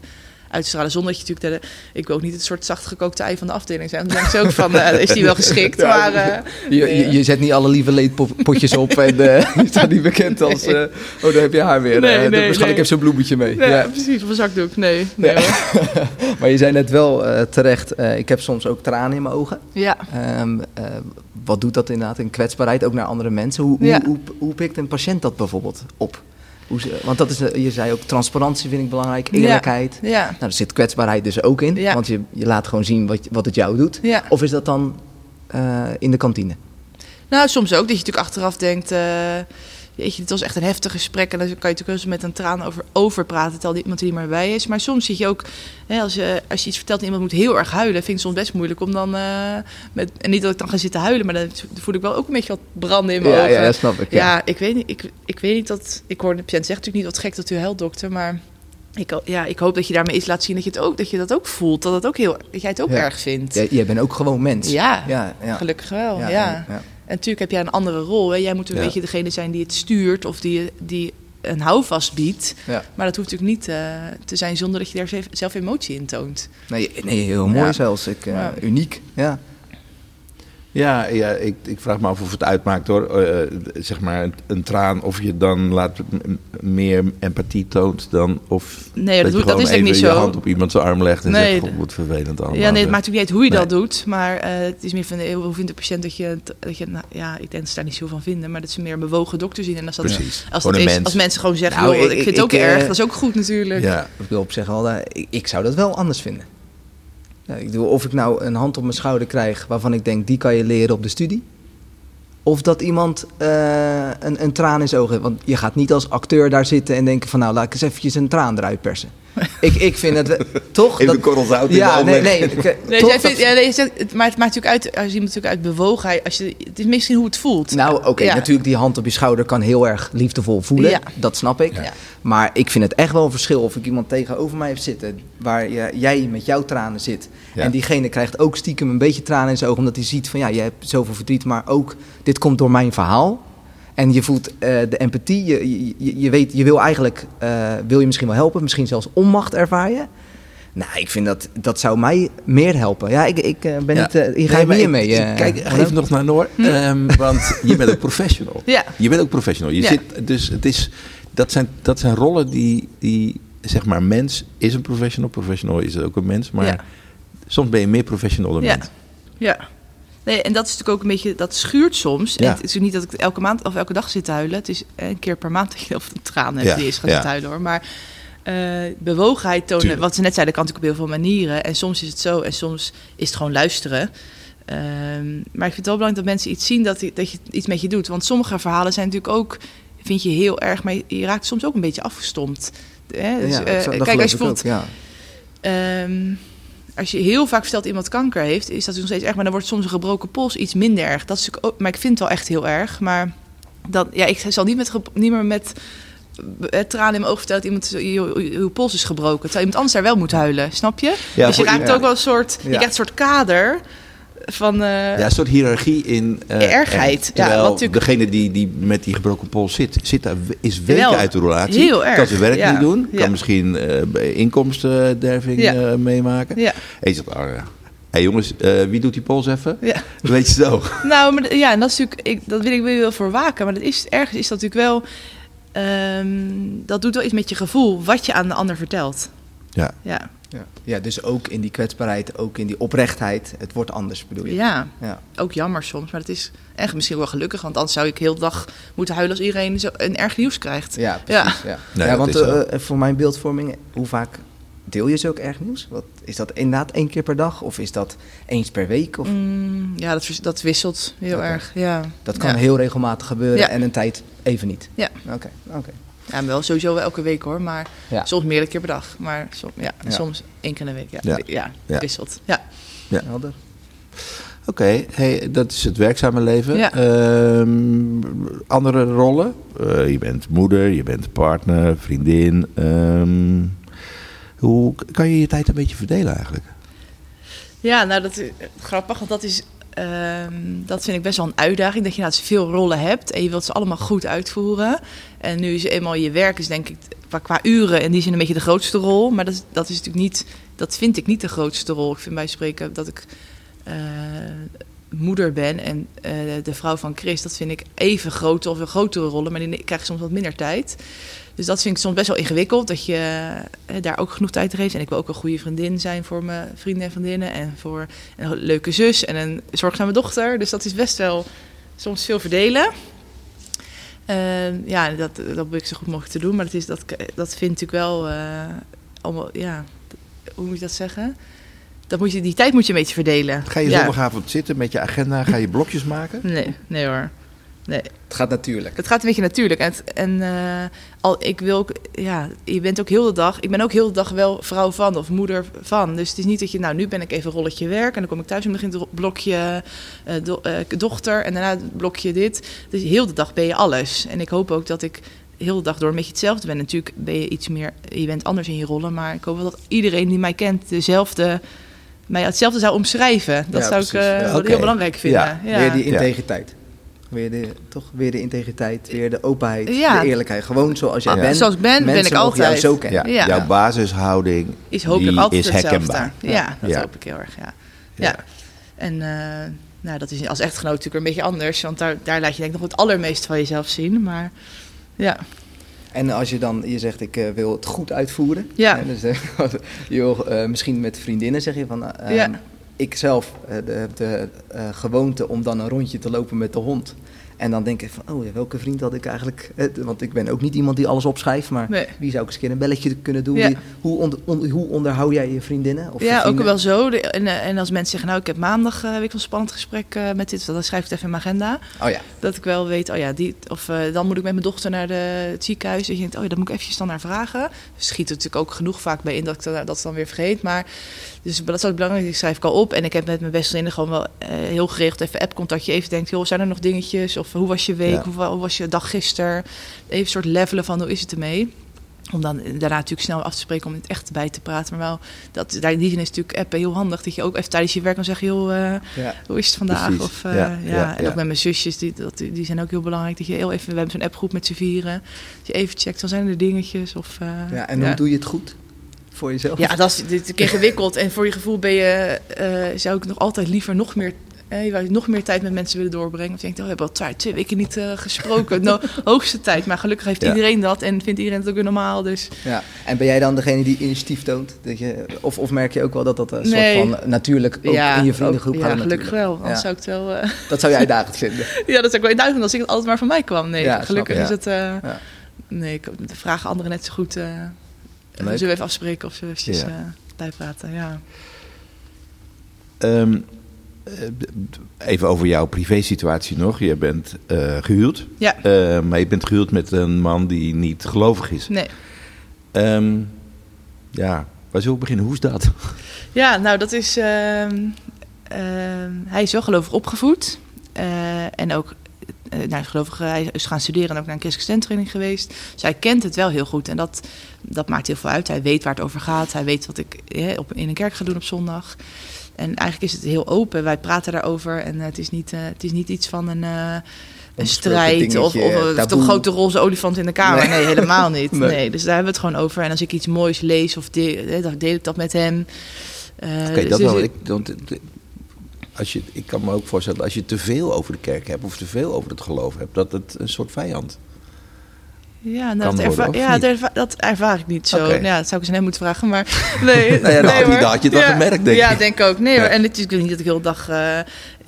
uit te stralen. Zonder dat je natuurlijk... De, ik wil ook niet het soort zacht gekookte ei van de afdeling zijn. Dan denk ze ook van, eh, is die wel geschikt? Ja, maar eh, Je, je, je zet niet alle lieve leedpotjes op en eh, je staat niet bekend als... eh, oh, daar heb je haar weer. Nee, Eh, nee, waarschijnlijk nee. heeft ze een bloemetje mee. nee, Ja. precies, of een zakdoek. Nee, nee. Maar je zei net wel eh, terecht, eh, ik heb soms ook tranen in mijn ogen. Ja. Ehm, eh, wat doet dat inderdaad in kwetsbaarheid, ook naar andere mensen? Hoe, Ja. hoe, hoe, hoe pikt een patiënt dat bijvoorbeeld op? Hoe ze, want dat is, eh, je zei ook transparantie vind ik belangrijk, eerlijkheid. Ja. Nou, er zit kwetsbaarheid dus ook in, Ja. want je, je laat gewoon zien wat, wat het jou doet. Ja. Of is dat dan eh, in de kantine? Nou, soms ook. Dat je natuurlijk achteraf denkt... eh Jeetje, dit was echt een heftig gesprek. En dan kan je natuurlijk wel eens met een traan over, over praten... terwijl iemand er niet meer bij is. Maar soms zit je ook... Hè, als, je, als je iets vertelt en iemand moet heel erg huilen... vind ik soms best moeilijk om dan... eh, met, en niet dat ik dan ga zitten huilen... maar dan voel ik wel ook een beetje wat branden in mijn Ja, ogen. ja, dat snap ik. Ja, Ja. ik, weet niet, ik, ik weet niet dat... Ik hoor de patiënt zegt natuurlijk niet wat gek dat u huilt, dokter. Maar ik, ja, ik hoop dat je daarmee iets laat zien dat je, het ook, dat je dat ook voelt. Dat, het ook heel, dat jij het ook Ja. erg vindt. Jij, jij bent ook gewoon mens. Ja, ja, ja. gelukkig wel. Ja, ja, ja. En natuurlijk heb jij een andere rol. Hè? Jij moet een Ja. beetje degene zijn die het stuurt of die, die een houvast biedt. Ja. Maar dat hoeft natuurlijk niet eh, te zijn zonder dat je daar zelf, emotie in toont. Nee, nee, heel mooi Ja. zelfs. Ik, eh. Uniek, ja. Ja, ja ik, ik vraag me af of het uitmaakt hoor. Eh, zeg maar een, een traan. Of je dan laat meer empathie toont dan of Nee, dat, je doet, dat is denk ik niet even je zo. hand op iemands arm legt en Nee, zegt, "Goh, wat vervelend allemaal. Ja, nee, het maakt natuurlijk niet uit hoe je dat doet. Maar eh, het is meer van eh, hoe vindt de patiënt dat je, dat je nou, ja, ik denk dat ze daar niet zo van vinden, maar dat ze meer een bewogen dokter zien. En als dat, Precies. als, dat een is, mens. als mensen gewoon zeggen, Nou, joh, ik, ik- vind het ook erg, dat is ook goed natuurlijk. Ja, Ik wil op eh, ik, ik zou dat wel anders vinden. Ja, ik bedoel, of ik nou een hand op mijn schouder krijg waarvan ik denk, die kan je leren op de studie. Of dat iemand eh, een, een traan in zijn ogen heeft. Want je gaat niet als acteur daar zitten en denken van... nou, laat ik eens eventjes een traan eruit persen. ik, ik vind het... we- Toch? Even dat, korrel zout in de ja, nee, nee. ik- Nee, toch jij vindt, ja, nee, je zegt, het, maar het maakt natuurlijk uit, als iemand natuurlijk uit bewogenheid, als je, het is misschien hoe het voelt. Nou, oké, Ja. natuurlijk die hand op je schouder kan heel erg liefdevol voelen. Ja. Dat snap ik. Ja. Maar ik vind het echt wel een verschil of ik iemand tegenover mij heb zitten... waar je, jij met jouw tranen zit. Ja. En diegene krijgt ook stiekem een beetje tranen in zijn ogen... omdat hij ziet van ja, je hebt zoveel verdriet... maar ook, dit komt door mijn verhaal. En je voelt eh, de empathie. Je, je, je, weet, je wil eigenlijk... eh, wil je misschien wel helpen, misschien zelfs onmacht ervaar je. Nou, ik vind dat, dat zou mij meer helpen. Ja, ik, ik eh, ben Ja. niet, hier ga Nee, ik- mee. ik- Kijk, even nog naar Noor. Ehm, want je bent ook professional. Ja. Je bent ook professional. Je Ja. zit, dus het is, dat, zijn, dat zijn rollen die, die, zeg maar, mens is een professional. Professional is ook een mens. Maar Ja. soms ben je meer professional dan Ja. mens. Ja. Nee, en dat is natuurlijk ook een beetje, dat schuurt soms. Ja. En het is ook niet dat ik elke maand of elke dag zit te huilen. Het is een keer per maand dat je of een traan hebt Ja, die is gaat ja. zitten huilen hoor. Maar eh, bewogenheid tonen, Tuurlijk. wat ze net zeiden, kan natuurlijk op heel veel manieren. En soms is het zo en soms is het gewoon luisteren. Ehm, maar ik vind het wel belangrijk dat mensen iets zien dat, dat je iets met je doet. Want sommige verhalen zijn natuurlijk ook, vind je heel erg, maar je, raakt soms ook een beetje afgestompt. Hè? Dus, ja, eh, dat, dat kijk, als je ook, bijvoorbeeld ja. Ehm, als je heel vaak vertelt iemand kanker heeft, is dat nog steeds erg. Maar dan wordt soms een gebroken pols iets minder erg. Dat is ook, maar ik vind het wel echt heel erg. Maar dat, ja, ik zal niet, met, niet meer met eh, tranen in mijn ogen vertellen dat iemand je, pols is gebroken. Terwijl iemand anders daar wel moet huilen, snap je? Ja, dus je raakt ook wel een soort, je Ja. krijgt een soort kader van... eh, Ja, een soort hiërarchie in eh, Ergheid, ja, Terwijl natuurlijk- degene die, die met die gebroken pols zit, zit daar, is weken Wel, uit de relatie. heel erg, Kan zijn werk ja. niet doen. Kan Ja. misschien eh, inkomstenderving meemaken. ja, En je zegt, oh ja. hey jongens, wie doet die pols even? ja. Weet je zo. Nou, maar, ja, en dat is natuurlijk, ik, dat wil ik wel voor waken. Maar dat is, ergens is dat natuurlijk wel, ehm, dat doet wel iets met je gevoel, wat je aan de ander vertelt. Ja. Ja, Ja. ja, dus ook in die kwetsbaarheid, ook in die oprechtheid. Het wordt anders, bedoel je? ja. Ja. ook jammer soms, maar het is echt misschien wel gelukkig. Want anders zou ik heel de dag moeten huilen als iedereen zo een erg nieuws krijgt. Ja, precies. Ja. Nee, Ja, want eh, voor mijn beeldvorming, hoe vaak deel je zulk erg nieuws? Wat, is dat inderdaad één keer per dag? Of is dat eens per week? Of, Mm, ja, dat, dat wisselt heel erg. Ja. dat kan ja. heel regelmatig gebeuren Ja. en een tijd even niet? Ja. Oké, oké. Ja, wel sowieso wel elke week hoor, maar Ja. soms meerdere keer per dag. Maar som, ja, Ja. soms één keer in de week. Ja, Ja. ja. Ja. wisselt. Ja. Ja. Helder. Oké, hey, dat is het werkzame leven. Ja. Ehm, andere rollen? Eh, je bent moeder, je bent partner, vriendin. Ehm, hoe kan je je tijd een beetje verdelen eigenlijk? Ja, nou dat is grappig, want dat is. Ehm, dat vind ik best wel een uitdaging. Dat je nou veel rollen hebt en je wilt ze allemaal goed uitvoeren. En nu is eenmaal je werk, is denk ik qua, uren in die zin een beetje de grootste rol. Maar dat dat is natuurlijk niet, dat vind ik niet de grootste rol. Ik vind bij spreken dat ik eh, moeder ben en eh, de vrouw van Chris, dat vind ik even grote of een grotere rollen, maar die krijg je soms wat minder tijd. Dus dat vind ik soms best wel ingewikkeld, dat je eh, daar ook genoeg tijd geeft. En ik wil ook een goede vriendin zijn voor mijn vrienden en vriendinnen. En voor een leuke zus en een zorgzame dochter. Dus dat is best wel soms veel verdelen. Ehm, ja, dat, dat probeer ik zo goed mogelijk te doen. Maar dat, is, dat, dat vind ik wel eh, allemaal, ja, hoe moet je dat zeggen? Dat moet je, die tijd moet je een beetje verdelen. Ga je ja. zondagavond zitten met je agenda, ga je blokjes maken? Nee, nee hoor. Nee. Het gaat natuurlijk. Het gaat een beetje natuurlijk. En, het- en eh, al, ik wil ook, ja, je bent ook heel de dag, ik ben ook heel de dag wel vrouw van of moeder van. Dus het is niet dat je, nou, nu ben ik even rolletje werk en dan kom ik thuis en dan begint het blokje eh, do- eh, dochter en daarna het blokje dit. Dus heel de dag ben je alles. En ik hoop ook dat ik heel de dag door een beetje hetzelfde ben. Natuurlijk ben je iets meer, je bent anders in je rollen, maar ik hoop wel dat iedereen die mij kent dezelfde, mij hetzelfde zou omschrijven. Dat Ja, zou ik eh, Ja, oké. heel belangrijk vinden. Ja, Ja, Weer die Ja. integriteit. Weer de, toch? Weer de integriteit, weer de openheid, Ja. de eerlijkheid. Gewoon zoals jij Ja. bent. Zoals ik ben, ben ik jou altijd. zo kennen. Ja, Ja. Jouw basishouding is hopelijk altijd is hetzelfde. herkenbaar. Ja, dat Ja. hoop ik heel erg. Ja. Ja. Ja. En eh, nou, dat is als echtgenoot natuurlijk een beetje anders, want daar, daar laat je denk ik nog het allermeest van jezelf zien. Maar ja, En als je dan, je zegt ik eh, wil het goed uitvoeren. Ja. Hè, dus, eh, je wil, eh, misschien met vriendinnen zeg je van, eh, Ja. Ik zelf eh, de, de eh, gewoonte om dan een rondje te lopen met de hond. En dan denk ik van, oh ja, welke vriend had ik eigenlijk? Eh, want ik ben ook niet iemand die alles opschrijft, maar Nee. wie zou ik eens een keer een belletje kunnen doen? Ja. Hoe, onder, hoe onderhoud jij je vriendinnen? Of ja ook wel zo. De- en, en als mensen zeggen, nou ik heb maandag uh, heb ik een spannend gesprek met dit, dan schrijf ik het even in mijn agenda. Oh ja. Dat ik wel weet, oh ja, die, of dan moet ik met mijn dochter naar de, het ziekenhuis. En je denkt, oh ja, dan moet ik eventjes dan naar vragen. Dus schiet er natuurlijk ook genoeg vaak bij in dat ik dat, dat dan weer vergeet. Maar dus dat is ook belangrijk, die schrijf ik al op. En ik heb met mijn beste vrienden gewoon wel eh, heel geregeld even app-contact. Je even denkt, joh, zijn er nog dingetjes? Of hoe was je week? Ja. Hoe, wa- hoe was je dag gisteren? Even een soort levelen van, hoe is het ermee? Om dan daarna natuurlijk snel af te spreken om het echt bij te praten. Maar wel, dat, in die zin is natuurlijk appen heel handig. Dat je ook even tijdens je werk kan zeggen, joh, eh, ja. hoe is het vandaag? Precies. Of, eh, Ja, en ook met mijn zusjes, die, dat, die zijn ook heel belangrijk. Dat je heel even, we hebben zo'n appgroep met z'n vieren. Dat je even checkt, dan zijn er dingetjes. Of, ja. En hoe doe je het goed? Voor jezelf? Ja, dat is dit ingewikkeld. En voor je gevoel ben je, eh, zou ik nog altijd liever nog meer, eh, je wou nog meer tijd met mensen willen doorbrengen. Of je denkt, oh, we hebben al twee, twee weken niet eh, gesproken. no, hoogste tijd. Maar gelukkig heeft Ja. iedereen dat en vindt iedereen het ook weer normaal. Dus Ja. En ben jij dan degene die initiatief toont? Dat je, of, of merk je ook wel dat dat een Nee. soort van natuurlijk ook ja, in je vriendengroep gaat? Ja, gelukkig natuurlijk. wel. Anders Ja. zou ik het wel... Dat zou je uitdagend vinden. ja, dat zou ik wel induidend als ik het altijd maar van mij kwam. Nee, gelukkig is het... Ja. Nee, ik de vragen anderen net zo goed. Leuk. zullen we even afspreken of zullen we eventjes Ja. eh bijpraten? Ja. Ehm, eh, even over jouw privésituatie nog. Je bent eh, gehuwd, Ja, maar je bent gehuwd met een man die niet gelovig is. nee. Ehm, ja, waar zullen we beginnen? Hoe is dat? Ja, nou dat is. ehm, hij is wel gelovig opgevoed. en ook. nou, gelovig, hij is gaan studeren en ook naar een christelijke geweest. Dus hij kent het wel heel goed. En dat, dat maakt heel veel uit. Hij weet waar het over gaat. Hij weet wat ik op, in een kerk ga doen op zondag. En eigenlijk is het heel open. Wij praten daarover. En eh, het, is niet, eh, het is niet iets van een, eh, een strijd of, of, grote roze olifant in de kamer. Nee. Nee, helemaal niet. Nee. Nee. dus daar hebben we het gewoon over. En als ik iets moois lees of deel, dan deel ik dat met hem. Oké, dus- dat dus wel. ik- als je, ik kan me ook voorstellen, als je te veel over de kerk hebt of te veel over het geloof hebt, dat het een soort vijand. Ja, kan nou, dat, worden, ja dat, erva- dat ervaar ik niet zo. Oké. Ja, dat zou ik eens aan hem moeten vragen. Maar nee, Nou ja, dan nee, had je het wel gemerkt, denk ja, ik. denk ik ook. Nee Ja. hoor. En het is natuurlijk niet dat ik de hele dag... eh,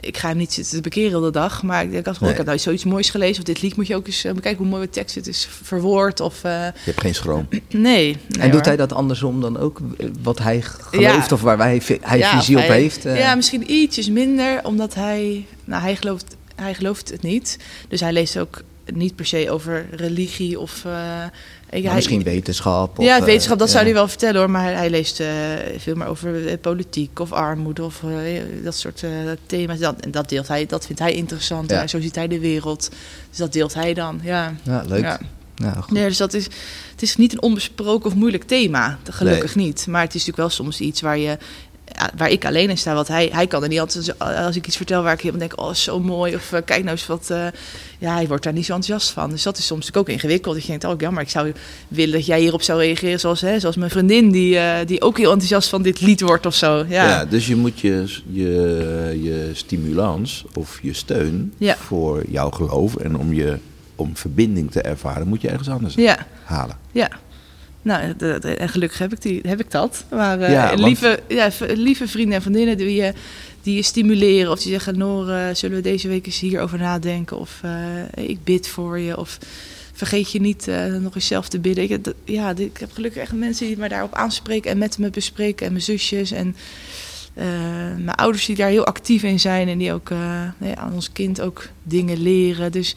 ik ga hem niet zitten te bekeren de dag. Maar ik denk, als Nee. ik heb nou zoiets moois gelezen... of dit lied moet je ook eens eh, bekijken hoe mooi de tekst het is verwoord. Of, eh, Je hebt geen schroom. nee. nee en doet hoor. hij dat andersom dan ook? Wat hij gelooft Ja. of waar hij, vi- hij Ja, visie op hij- heeft? eh? Ja, misschien ietsjes minder, omdat hij... Nou, hij gelooft, hij gelooft het niet. Dus hij leest ook niet per se over religie of... eh, ik- Maar hij- misschien wetenschap. Of, ja, eh, wetenschap, dat zou ja. hij wel vertellen hoor. Maar hij, leest eh, veel meer over eh, politiek of armoede of eh, dat soort eh, thema's. Dat, en dat deelt hij, dat vindt hij interessant. Ja. Zo ziet hij de wereld. Dus dat deelt hij dan, ja. Ja, leuk. Ja. Ja, goed. Nee, dus dat is, het is niet een onbesproken of moeilijk thema, gelukkig niet. Maar het is natuurlijk wel soms iets waar je... Waar ik alleen in sta, want hij, hij kan er niet altijd. Als ik iets vertel waar ik helemaal denk: Oh, zo mooi. Of eh, kijk nou eens wat. eh, ja, hij wordt daar niet zo enthousiast van. Dus dat is soms ook ingewikkeld. Dat je denkt: Oh, jammer, ik zou willen dat jij hierop zou reageren. Zoals, hè, zoals mijn vriendin, die, eh, die ook heel enthousiast van dit lied wordt of zo. Ja. Ja, dus je moet je, je, je stimulans of je steun Ja. voor jouw geloof en om, je, om verbinding te ervaren, moet je ergens anders ja. halen. Ja. Nou, de- de- en gelukkig heb ik, die, heb ik dat. Maar eh, Ja, want- lieve, ja, lieve vrienden en vriendinnen die je, die je stimuleren. Of die zeggen, Noor, eh, zullen we deze week eens hierover nadenken? Of eh, ik bid voor je. Of vergeet je niet eh, nog eens zelf te bidden. Ik, dat- ja, ik heb gelukkig echt mensen die me daarop aanspreken en met me bespreken. En mijn zusjes en eh, mijn ouders die daar heel actief in zijn. En die ook eh, nee, aan ons kind ook dingen leren. Dus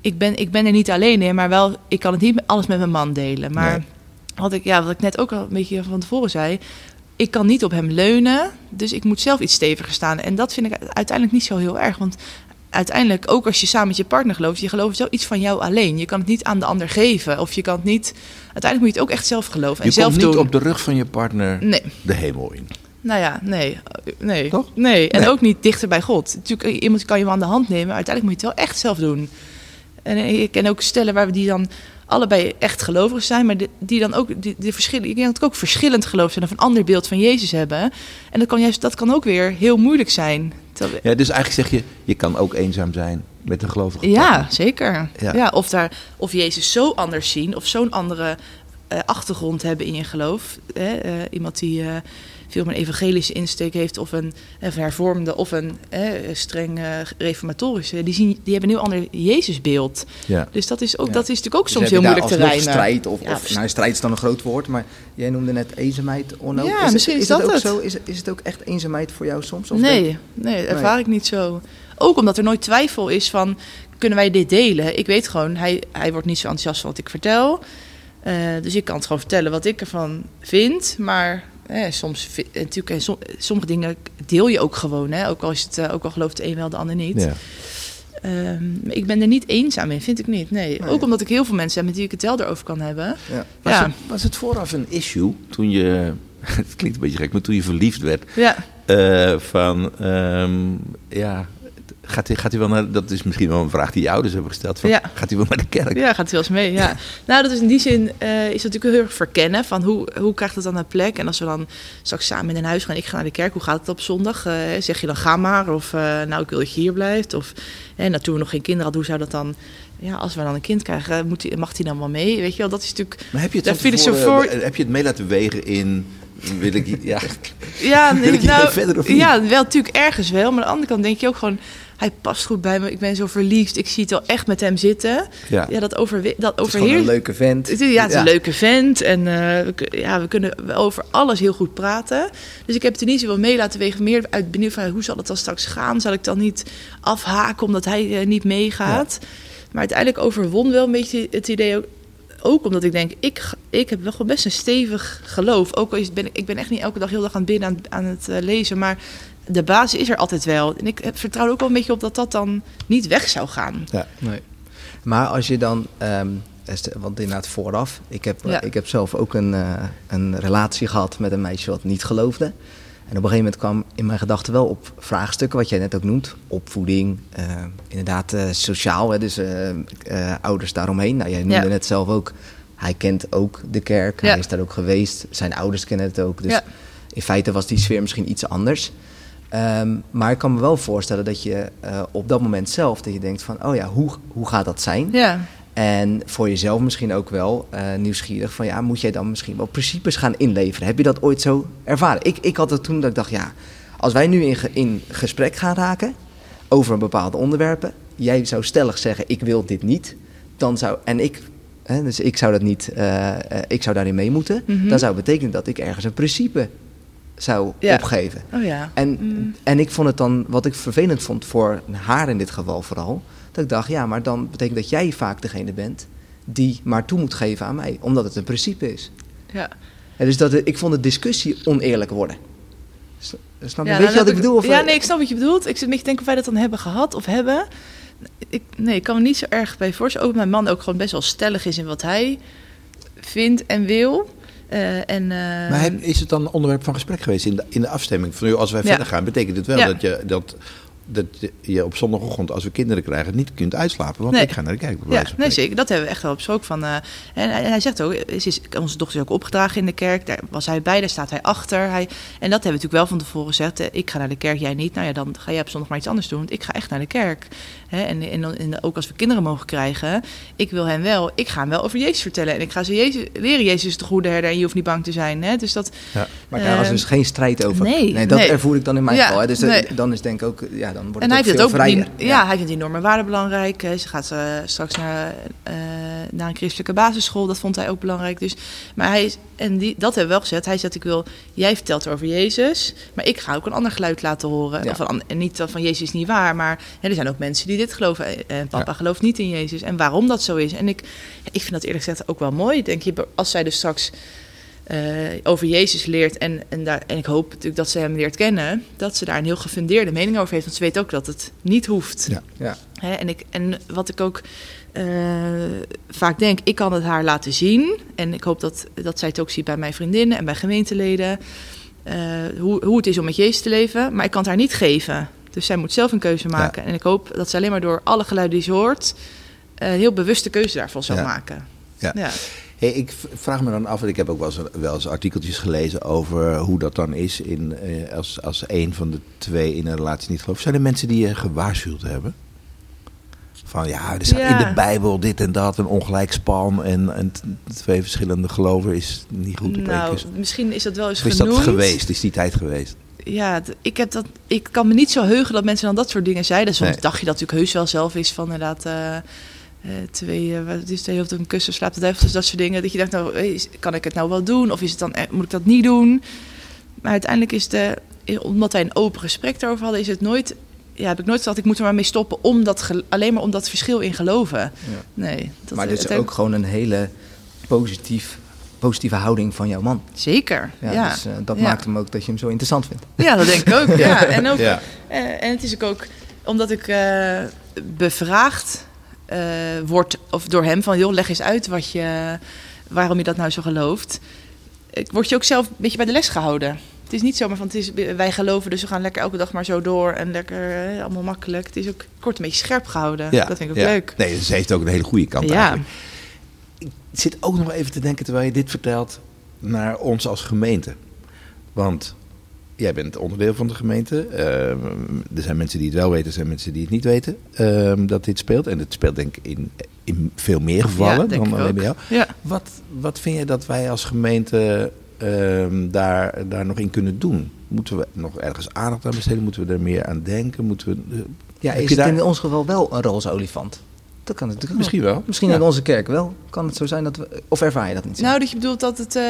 ik ben, ik ben er niet alleen in, maar wel, ik kan het niet alles met mijn man delen. Maar Nee. Wat, ik, ja, wat ik net ook al een beetje van tevoren zei. Ik kan niet op hem leunen, dus ik moet zelf iets steviger staan. En dat vind ik uiteindelijk niet zo heel erg. Want uiteindelijk, ook als je samen met je partner gelooft, je gelooft wel iets van jou alleen. Je kan het niet aan de ander geven. Of je kan het niet. Uiteindelijk moet je het ook echt zelf geloven. En Je zelf komt niet doen. op de rug van je partner Nee. de hemel in. Nou ja, nee. Nee. Toch? Nee. En Nee. ook niet dichter bij God. Natuurlijk, iemand kan je wel aan de hand nemen, maar uiteindelijk moet je het wel echt zelf doen. En ik ken ook stellen waar we die dan allebei echt gelovig zijn, maar die, dan ook die, die verschillen. Ik denk dat ook verschillend geloof zijn of een ander beeld van Jezus hebben. En dat kan juist, dat kan ook weer heel moeilijk zijn. Ja, dus eigenlijk zeg je, je kan ook eenzaam zijn met een gelovige Ja, partner. zeker. Ja. Ja. of, daar, of Jezus zo anders zien, of zo'n andere eh, achtergrond hebben in je geloof. Hè? eh, iemand die eh, veel meer een evangelische insteek heeft, of een, een hervormde, of een eh, streng eh, reformatorische. Die, zien, die hebben een heel ander Jezusbeeld. Ja. Dus dat is, ook, Ja. dat is natuurlijk ook Dus soms heel moeilijk te rijmen. strijd of, Ja, of nou, strijd is dan een groot woord, maar jij noemde net eenzaamheid, Onno. Ja, het- misschien is het dat ook het. zo? Is, is het ook echt eenzaamheid voor jou soms? Of Nee, nee, ervaar ik niet zo. Ook omdat er nooit twijfel is van, kunnen wij dit delen? Ik weet gewoon, hij, hij wordt niet zo enthousiast van wat ik vertel. Eh, dus ik kan het gewoon vertellen wat ik ervan vind. Maar eh, soms, en natuurlijk, en som- sommige dingen deel je ook gewoon. Hè? Ook, al is het, eh, ook al gelooft de een wel, de ander niet. Ja. Ehm, maar ik ben er niet eenzaam in, vind ik niet. Nee. Nee. Ook omdat ik heel veel mensen heb met wie ik het wel erover kan hebben. Ja. Was, Ja. het, was het vooraf een issue toen je, het klinkt een beetje gek, maar toen je verliefd werd, Ja, eh, van, ehm, ja, Gaat hij, gaat hij wel naar, dat is misschien wel een vraag die je ouders hebben gesteld. Van, Ja. Gaat hij wel naar de kerk? Ja, gaat hij wel eens mee. Ja. nou, dat is in die zin eh, is dat natuurlijk heel erg verkennen van hoe, hoe krijgt het dan een plek? En als we dan straks samen in een huis gaan, ik ga naar de kerk, hoe gaat het op zondag? Eh, zeg je dan ga maar? Of eh, nou, ik wil dat je hier blijft? Of eh, nou, toen we nog geen kinderen hadden, hoe zou dat dan? Ja, als we dan een kind krijgen, moet die, mag die dan wel mee? Weet je wel, dat is natuurlijk. Maar heb je het, Daar heb je het mee laten wegen in... Wil ik, ja, Ja, Wil ik hiermee verder of niet? ja, wel natuurlijk ergens wel. Maar aan de andere kant denk je ook gewoon, hij past goed bij me. Ik ben zo verliefd. Ik zie het wel echt met hem zitten. ja. Ja, dat, overwe- dat Het is gewoon overheerst. een leuke vent. Het is, ja, het is een leuke vent en eh, we, ja, we kunnen over alles heel goed praten. Dus ik heb zo wel mee laten wegen. Meer uit benieuwd van hoe zal het dan straks gaan? Zal ik dan niet afhaken omdat hij eh, niet meegaat? Maar uiteindelijk overwon wel een beetje het idee ook. Ook omdat ik denk, ik, ik heb wel gewoon best een stevig geloof. Ook al is, ben ik, ben echt niet elke dag heel dag aan het binnen aan, aan het eh, lezen. Maar de basis is er altijd wel. En ik heb- vertrouw er ook wel een beetje op dat dat dan niet weg zou gaan. Nee. Maar als je dan, ehm, est- want inderdaad vooraf, ik heb, Ja. ik heb zelf ook een, eh, een relatie gehad met een meisje wat niet geloofde. En op een gegeven moment kwam in mijn gedachten wel op vraagstukken, wat jij net ook noemt. Opvoeding, eh, inderdaad eh, sociaal, hè, dus eh, eh, ouders daaromheen. Nou, jij noemde Ja. net zelf ook, hij kent ook de kerk, Ja. hij is daar ook geweest. Zijn ouders kennen het ook, dus Ja. in feite was die sfeer misschien iets anders. Ehm, maar ik kan me wel voorstellen dat je eh, op dat moment zelf, dat je denkt van, oh ja, hoe, hoe gaat dat zijn? Ja, En voor jezelf misschien ook wel eh, nieuwsgierig van, ja, moet jij dan misschien wel principes gaan inleveren? Heb je dat ooit zo ervaren? Ik, ik had het toen dat ik dacht, ja, als wij nu in, ge- in gesprek gaan raken over een bepaalde onderwerpen, jij zou stellig zeggen, ik wil dit niet, dan zou, en ik, hè, dus ik zou dat niet, eh, ik zou daarin mee moeten, Mhm. dan zou het betekenen dat ik ergens een principe zou Ja. opgeven. oh ja. En, Mm. en ik vond het dan, wat ik vervelend vond voor haar in dit geval vooral, dat ik dacht, ja, maar dan betekent dat jij vaak degene bent die maar toe moet geven aan mij, omdat het een principe is. Ja. En dus dat, ik vond de discussie oneerlijk worden. Snap je? Ja, Weet je wat ik bedoel? Of, ja, nee, ik snap wat je bedoelt. Ik zit beetje te denken of wij dat dan hebben gehad of hebben. Ik, nee, ik kan me niet zo erg bij voorstellen. Ook mijn man ook gewoon best wel stellig is in wat hij vindt en wil. Eh, en, eh, Maar heb- is het dan een onderwerp van gesprek geweest in de, in de afstemming? Van, als wij Ja. verder gaan, betekent het wel Ja. dat, je, dat, dat je op zondagochtend, als we kinderen krijgen, niet kunt uitslapen. Want Nee. ik ga naar de kerk. Ja, nee, zeker. Dat hebben we echt wel besproken. Van, eh, en, hij- en hij zegt ook, is, is, onze dochter is ook opgedragen in de kerk. Daar was hij bij, daar staat hij achter. Hij, en dat hebben we natuurlijk wel van tevoren gezegd. Ik ga naar de kerk, jij niet. Nou ja, dan ga jij op zondag maar iets anders doen. Want ik ga echt naar de kerk. Hè, en, en, dan- en ook als we kinderen mogen krijgen, ik wil hen wel, ik ga hem wel over Jezus vertellen. En ik ga ze Jezus, leren, Jezus is de goede herder en je hoeft niet bang te zijn. Hè? Dus dat, maar daar was eh, dus geen strijd over. nee, dat nee. ervoer ik dan in mijn Ja, geval. Hè. Dus eh, nee. dan is denk ik ook, ja, dan wordt het hij ook vindt veel ook vrijer. die, ja. hij vindt die normen en waarden belangrijk. Ze gaat eh, straks naar, eh, naar een christelijke basisschool. Dat vond hij ook belangrijk. Dus, maar hij is, en die, dat hebben we wel gezet. Hij zegt: Ik wil, jij vertelt over Jezus, maar ik ga ook een ander geluid laten horen. Ja. Of een, en niet dat van Jezus is niet waar, maar hè, er zijn ook mensen die dit geloven. Eh, En papa gelooft niet in Jezus. En waarom dat zo is. En ik, ik vind dat eerlijk gezegd ook wel mooi. Denk je, als zij dus straks eh, over Jezus leert. En, en, daar, en ik hoop natuurlijk dat ze hem leert kennen. Dat ze daar een heel gefundeerde mening over heeft. Want ze weet ook dat het niet hoeft. Ja. Ja. Hè, en, ik, en wat ik ook eh, vaak denk, ik kan het haar laten zien. En ik hoop dat, dat zij het ook ziet bij mijn vriendinnen en bij gemeenteleden. eh, hoe, hoe het is om met Jezus te leven. Maar ik kan het haar niet geven. Dus zij moet zelf een keuze maken. En ik hoop dat ze alleen maar door alle geluiden die ze hoort... eh, een heel bewuste keuze daarvan zal Ja. maken. Ja. Ja. Hey, ik vraag me dan af, en ik heb ook wel eens, wel eens artikeltjes gelezen over hoe dat dan is in, eh, als, als een van de twee in een relatie niet gelooft. Zijn er mensen die je gewaarschuwd hebben? Van ja, er staat in de Bijbel dit en dat, een ongelijk span en, en twee verschillende geloven is niet goed op één Nou, keer. misschien is dat wel eens Of is genoemd. dat geweest? Is die tijd geweest? Ja, ik, heb dat, ik kan me niet zo heugen dat mensen dan dat soort dingen zeiden. Soms Nee. dacht je dat natuurlijk heus wel zelf is van inderdaad... eh, eh, twee, eh, wat is twee op een kussen, slaapt de duivel, dus dat soort dingen. Dat je dacht, nou, kan ik het nou wel doen? Of is het dan, moet ik dat niet doen? Maar uiteindelijk is de, omdat wij een open gesprek daarover hadden, is het nooit... Ja, heb ik nooit gezegd, ik moet er maar mee stoppen, om dat alleen maar om dat verschil in geloven. Nee. Dat, maar dit is het ook gewoon een hele positief, positieve houding van jouw man. Zeker, Ja, ja. Dus eh, dat Ja. maakt hem ook dat je hem zo interessant vindt. Ja, dat denk ik ook. ja. En, ook Ja. eh, en het is ook, ook omdat ik eh, bevraagd eh, word of door hem van... joh, leg eens uit wat je, waarom je dat nou zo gelooft. Ik word je ook zelf een beetje bij de les gehouden. het is niet zomaar van, het is, wij geloven dus we gaan lekker elke dag maar zo door en lekker eh, allemaal makkelijk. Het is ook kort een beetje scherp gehouden. Ja, Dat vind ik ook ja. leuk. Nee, ze heeft ook een hele goede kant Ja. eigenlijk. Ik zit ook nog even te denken, terwijl je dit vertelt, naar ons als gemeente. Want jij bent onderdeel van de gemeente. Ehm, er zijn mensen die het wel weten, er zijn mensen die het niet weten ehm, dat dit speelt. En het speelt denk ik in, in veel meer gevallen Ja, dan alleen bij jou. Ja. Wat, wat vind je dat wij als gemeente ehm, daar, daar nog in kunnen doen? Moeten we nog ergens aandacht aan besteden? Moeten we er meer aan denken? Moeten we, eh, Ja, is je het daar- in ons geval wel een roze olifant? Dat kan natuurlijk. Misschien wel. Misschien Ja. in onze kerk wel. Kan het zo zijn dat we... Of ervaar je dat niet zo? Nou, dat je bedoelt dat het, eh,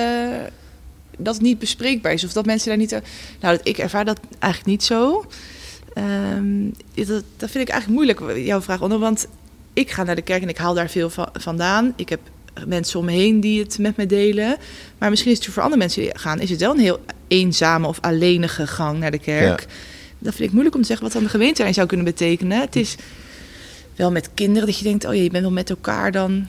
dat het niet bespreekbaar is. Of dat mensen daar niet... eh, nou, dat, ik ervaar dat eigenlijk niet zo. Ehm, dat, dat vind ik eigenlijk moeilijk, jouw vraag, Onno. Want ik ga naar de kerk en ik haal daar veel van, vandaan. Ik heb mensen om me heen die het met me delen. Maar misschien is het voor andere mensen die gaan... is het wel een heel eenzame of alleenige gang naar de kerk. Ja. Dat vind ik moeilijk om te zeggen wat dan de gemeente daarin zou kunnen betekenen. Het is wel met kinderen dat je denkt... oh ja, je bent wel met elkaar dan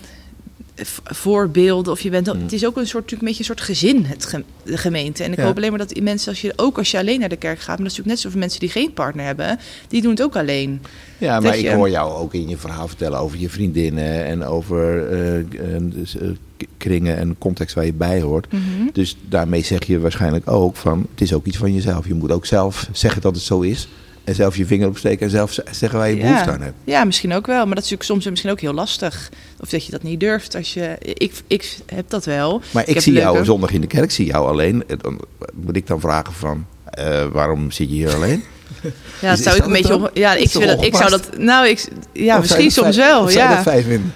voorbeelden. Of je bent, Mm. Het is ook een soort, natuurlijk een beetje een soort gezin, het de gemeente. En ik Ja. hoop alleen maar dat die mensen, als je, ook als je alleen naar de kerk gaat... maar dat is natuurlijk net zo voor mensen die geen partner hebben... die doen het ook alleen. Ja, maar ik je- hoor jou ook in je verhaal vertellen over je vriendinnen en over eh, dus, eh, kringen en context waar je bij hoort. Dus daarmee zeg je waarschijnlijk ook van het is ook iets van jezelf. Je moet ook zelf zeggen dat het zo is en zelf je vinger opsteken en zelf zeggen waar je behoefte aan hebt. Ja, misschien ook wel. Maar dat is natuurlijk soms misschien ook heel lastig. Of dat je dat niet durft. Als je, ik, ik heb dat wel. Maar ik, zie jou zondag in de kerk, zie jou alleen. En Dan moet ik dan vragen van eh, waarom zit je hier alleen? Ja, dat zou ik een beetje... ja, ik, zou dat, ik zou ongepast? dat... Nou, ik, ja, Of misschien soms vijf- wel. Ja. vijf in?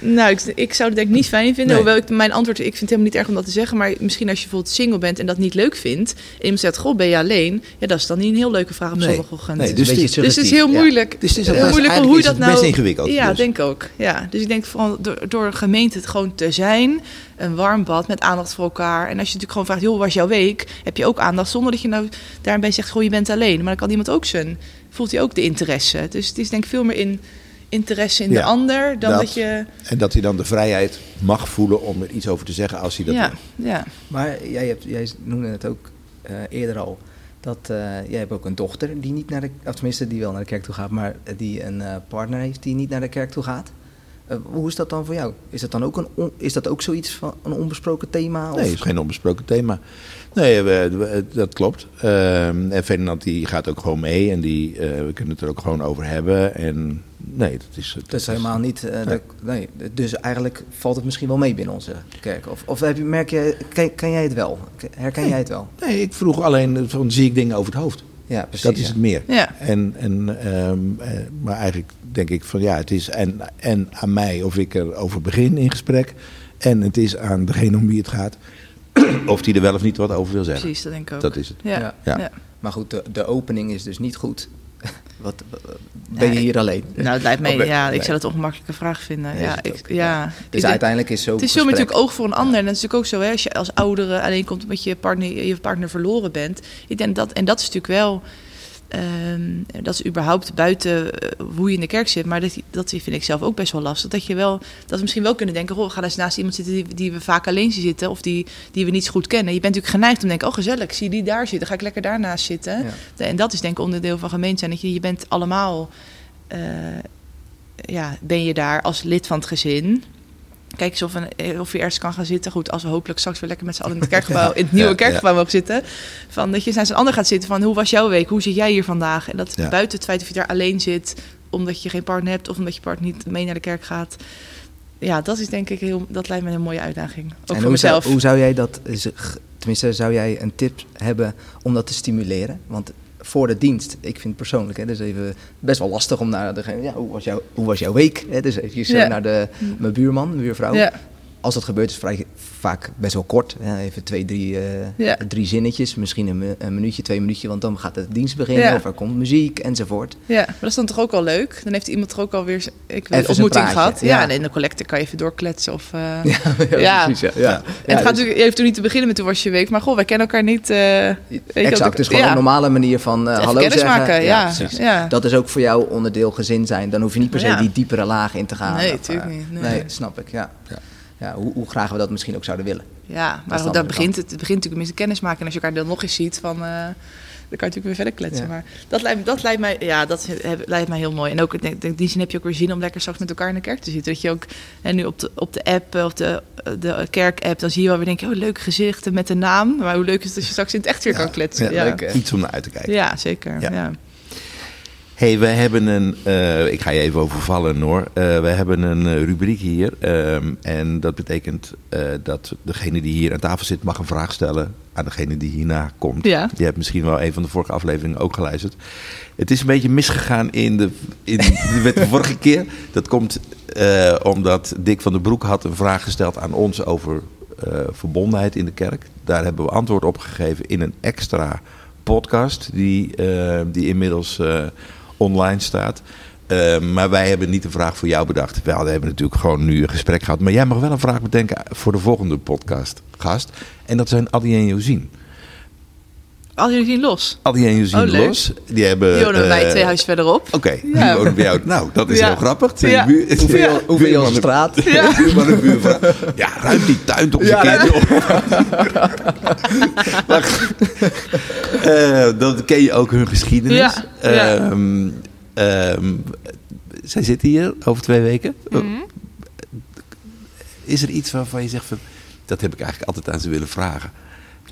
Nou, ik, ik zou het denk ik niet fijn vinden. Nee. Hoewel ik mijn antwoord, ik vind het helemaal niet erg om dat te zeggen. Maar misschien als je bijvoorbeeld single bent en dat niet leuk vindt. En iemand zegt, goh, ben je alleen? Ja, dat is dan niet een heel leuke vraag op Nee. zondagochtend. Nee, Het dus die- Dus het is heel ja. moeilijk. Dus het is heel moeilijk hoe is dat het nou. best ingewikkeld Ja, dus. denk ik ook. Ja, dus ik denk vooral door, door een gemeente het gewoon te zijn, een warm bad met aandacht voor elkaar. En als je natuurlijk gewoon vraagt, joh, hoe was jouw week? Heb je ook aandacht zonder dat je nou daarbij zegt, goh, je bent alleen. Maar dan kan iemand ook zijn, voelt hij ook de interesse. Dus het is denk ik veel meer in interesse in Ja, de ander dan dat. dat, je. En dat hij dan de vrijheid mag voelen om er iets over te zeggen als hij dat Ja, wil. ja. Maar jij, hebt, jij noemde het ook eh, eerder al. Dat eh, jij hebt ook een dochter die niet naar de, of tenminste die wel naar de kerk toe gaat, maar die een eh, partner heeft die niet naar de kerk toe gaat. Eh, hoe is dat dan voor jou? Is dat dan ook, een on- is dat ook zoiets van een onbesproken thema? Of? Nee, het is geen onbesproken thema. Nee, we, we- dat klopt. Ehm, en Ferdinand die gaat ook gewoon mee en die, eh, we kunnen het er ook gewoon over hebben. En nee, dat is... Dat is helemaal niet. eh, Nee. dat- nee. Dus eigenlijk valt het misschien wel mee binnen onze kerk. Of, of heb je, merk je, ken, ken jij het wel? Herken jij het wel? Nee, ik vroeg alleen, van, zie ik dingen over het hoofd? Ja, precies. dat is ja. het meer. Ja. En, en, ehm, eh, maar eigenlijk denk ik van ja, het is en, en aan mij of ik erover begin in gesprek. En het is aan degene om wie het gaat. of die er wel of niet wat over wil zeggen. Precies, dat denk ik ook. Dat is het. Ja. Ja. Ja. Ja. Maar goed, de, de opening is dus niet goed. Wat, ben je hier alleen? Nou, het lijkt mij, ja, ik zou dat een ongemakkelijke vraag vinden. Nee, ja, het ik, ook. ja. Dus Ik uiteindelijk is zo. het is meer natuurlijk oog voor een ander. En dat is natuurlijk ook zo, hè, als je als oudere alleen komt omdat je partner, je partner verloren bent. Ik denk dat, en dat is natuurlijk wel, ehm, dat is überhaupt buiten eh, hoe je in de kerk zit. Maar dat, dat vind ik zelf ook best wel lastig. Dat je wel, dat we misschien wel kunnen denken, goh, we gaan eens naast iemand zitten die, die we vaak alleen zien zitten. Of die, die we niet zo goed kennen. Je bent natuurlijk geneigd om te denken, oh gezellig, ik zie die daar zitten. Ga ik lekker daarnaast zitten. Ja. En dat is denk ik onderdeel van gemeente zijn. Dat je, je bent allemaal, eh, ja, ben je daar als lid van het gezin. Kijk eens of, een, of je ergens kan gaan zitten. Goed, als we hopelijk straks weer lekker met z'n allen in het kerkgebouw, in het nieuwe Ja, kerkgebouw mogen zitten. Van dat je naast een ander gaat zitten van hoe was jouw week? Hoe zit jij hier vandaag? En dat Ja. buiten het feit of je daar alleen zit, omdat je geen partner hebt of omdat je partner niet mee naar de kerk gaat. Ja, dat is denk ik heel, dat lijkt me een mooie uitdaging. Ook en voor hoe mezelf. Zou, hoe zou jij dat, tenminste, zou jij een tip hebben om dat te stimuleren? Want voor de dienst, ik vind het persoonlijk, hè, dus even best wel lastig om naar degene, ja, hoe was, jouw, hoe was jouw week? Hè, dus even Ja. naar de, mijn buurman, mijn buurvrouw. ja. Als dat gebeurt is het vrij, vaak best wel kort. Even twee, drie, eh, Ja. drie zinnetjes, misschien een, mi- een minuutje, twee minuutjes, want dan gaat de dienst beginnen Ja. of er komt muziek enzovoort. Ja, maar dat is dan toch ook wel leuk? Dan heeft iemand toch ook alweer ik weet, ontmoeting gehad. Ja. ja. en in de collecte kan je even doorkletsen. Of, eh, ja, Ja. precies. Ja, Ja. ja. en het gaat natuurlijk even toen niet te beginnen met hoe was je week. Maar goh, wij kennen elkaar niet. eh, weet je wat Exact, ik- dus gewoon ja. een normale manier van hallo kennis zeggen. maken, ja. Dat is ook voor jou onderdeel gezin zijn. Dan hoef je niet per se Ja. die diepere laag in te gaan. Nee, Of, tuurlijk eh, niet, Nee. nee. snap ik, ja. Ja. hoe, hoe graag we dat misschien ook zouden willen. Ja, maar daar andere begint het, het begint natuurlijk met kennis maken. En als je elkaar dan nog eens ziet, van, eh, dan kan je natuurlijk weer verder kletsen. Ja. Maar dat lijkt, dat lijkt mij, ja, dat heb- lijkt mij heel mooi. En ook in die- zin heb je ook weer zin om lekker straks met elkaar in de kerk te zitten. Dat je ook, en nu op de, op de app eh, of de, de kerk-app, dan zie je wel weer, denk je, oh, leuke gezichten met een naam. Maar hoe leuk is het als je straks in het echt weer kan kletsen. Ja, leuk? Iets om naar uit te kijken. Ja, zeker. Ja. Hey, we hebben een... eh, ik ga je even overvallen, Noor. Eh, we hebben een eh, rubriek hier. ehm, en dat betekent dat degene die hier aan tafel zit... mag een vraag stellen aan degene die hierna komt. Ja. Je hebt misschien wel een van de vorige afleveringen ook geluisterd. Het is een beetje misgegaan in de, in, de vorige keer. Dat komt omdat Dick van der Broek had een vraag gesteld aan ons over verbondenheid in de kerk. Daar hebben we antwoord op gegeven in een extra podcast die, die inmiddels online staat. Eh, maar wij hebben niet een vraag voor jou bedacht. We hebben natuurlijk gewoon nu een gesprek gehad. Maar jij mag wel een vraag bedenken voor de volgende podcast, gast. En dat zijn Adi en Josien. Al jullie zien los. Adi en Josien Oh, leuk. los. Die hebben... Die wonen bij mij eh, twee huizen verderop. Oké, die Ja. wonen bij jou. Nou, dat is Ja. heel grappig. Ja. buur- Hoeveel, Ja. hoeveel buurman- straat? Ja. buurman en buurvrouw. Ja, ruim die tuin toch eens Ja, een op. Maar, eh, dan ken je ook hun geschiedenis. Ja, ja. Ehm, ehm, zij zitten hier over twee weken. Mhm. Is er iets waarvan je zegt van... Dat heb ik eigenlijk altijd aan ze willen vragen.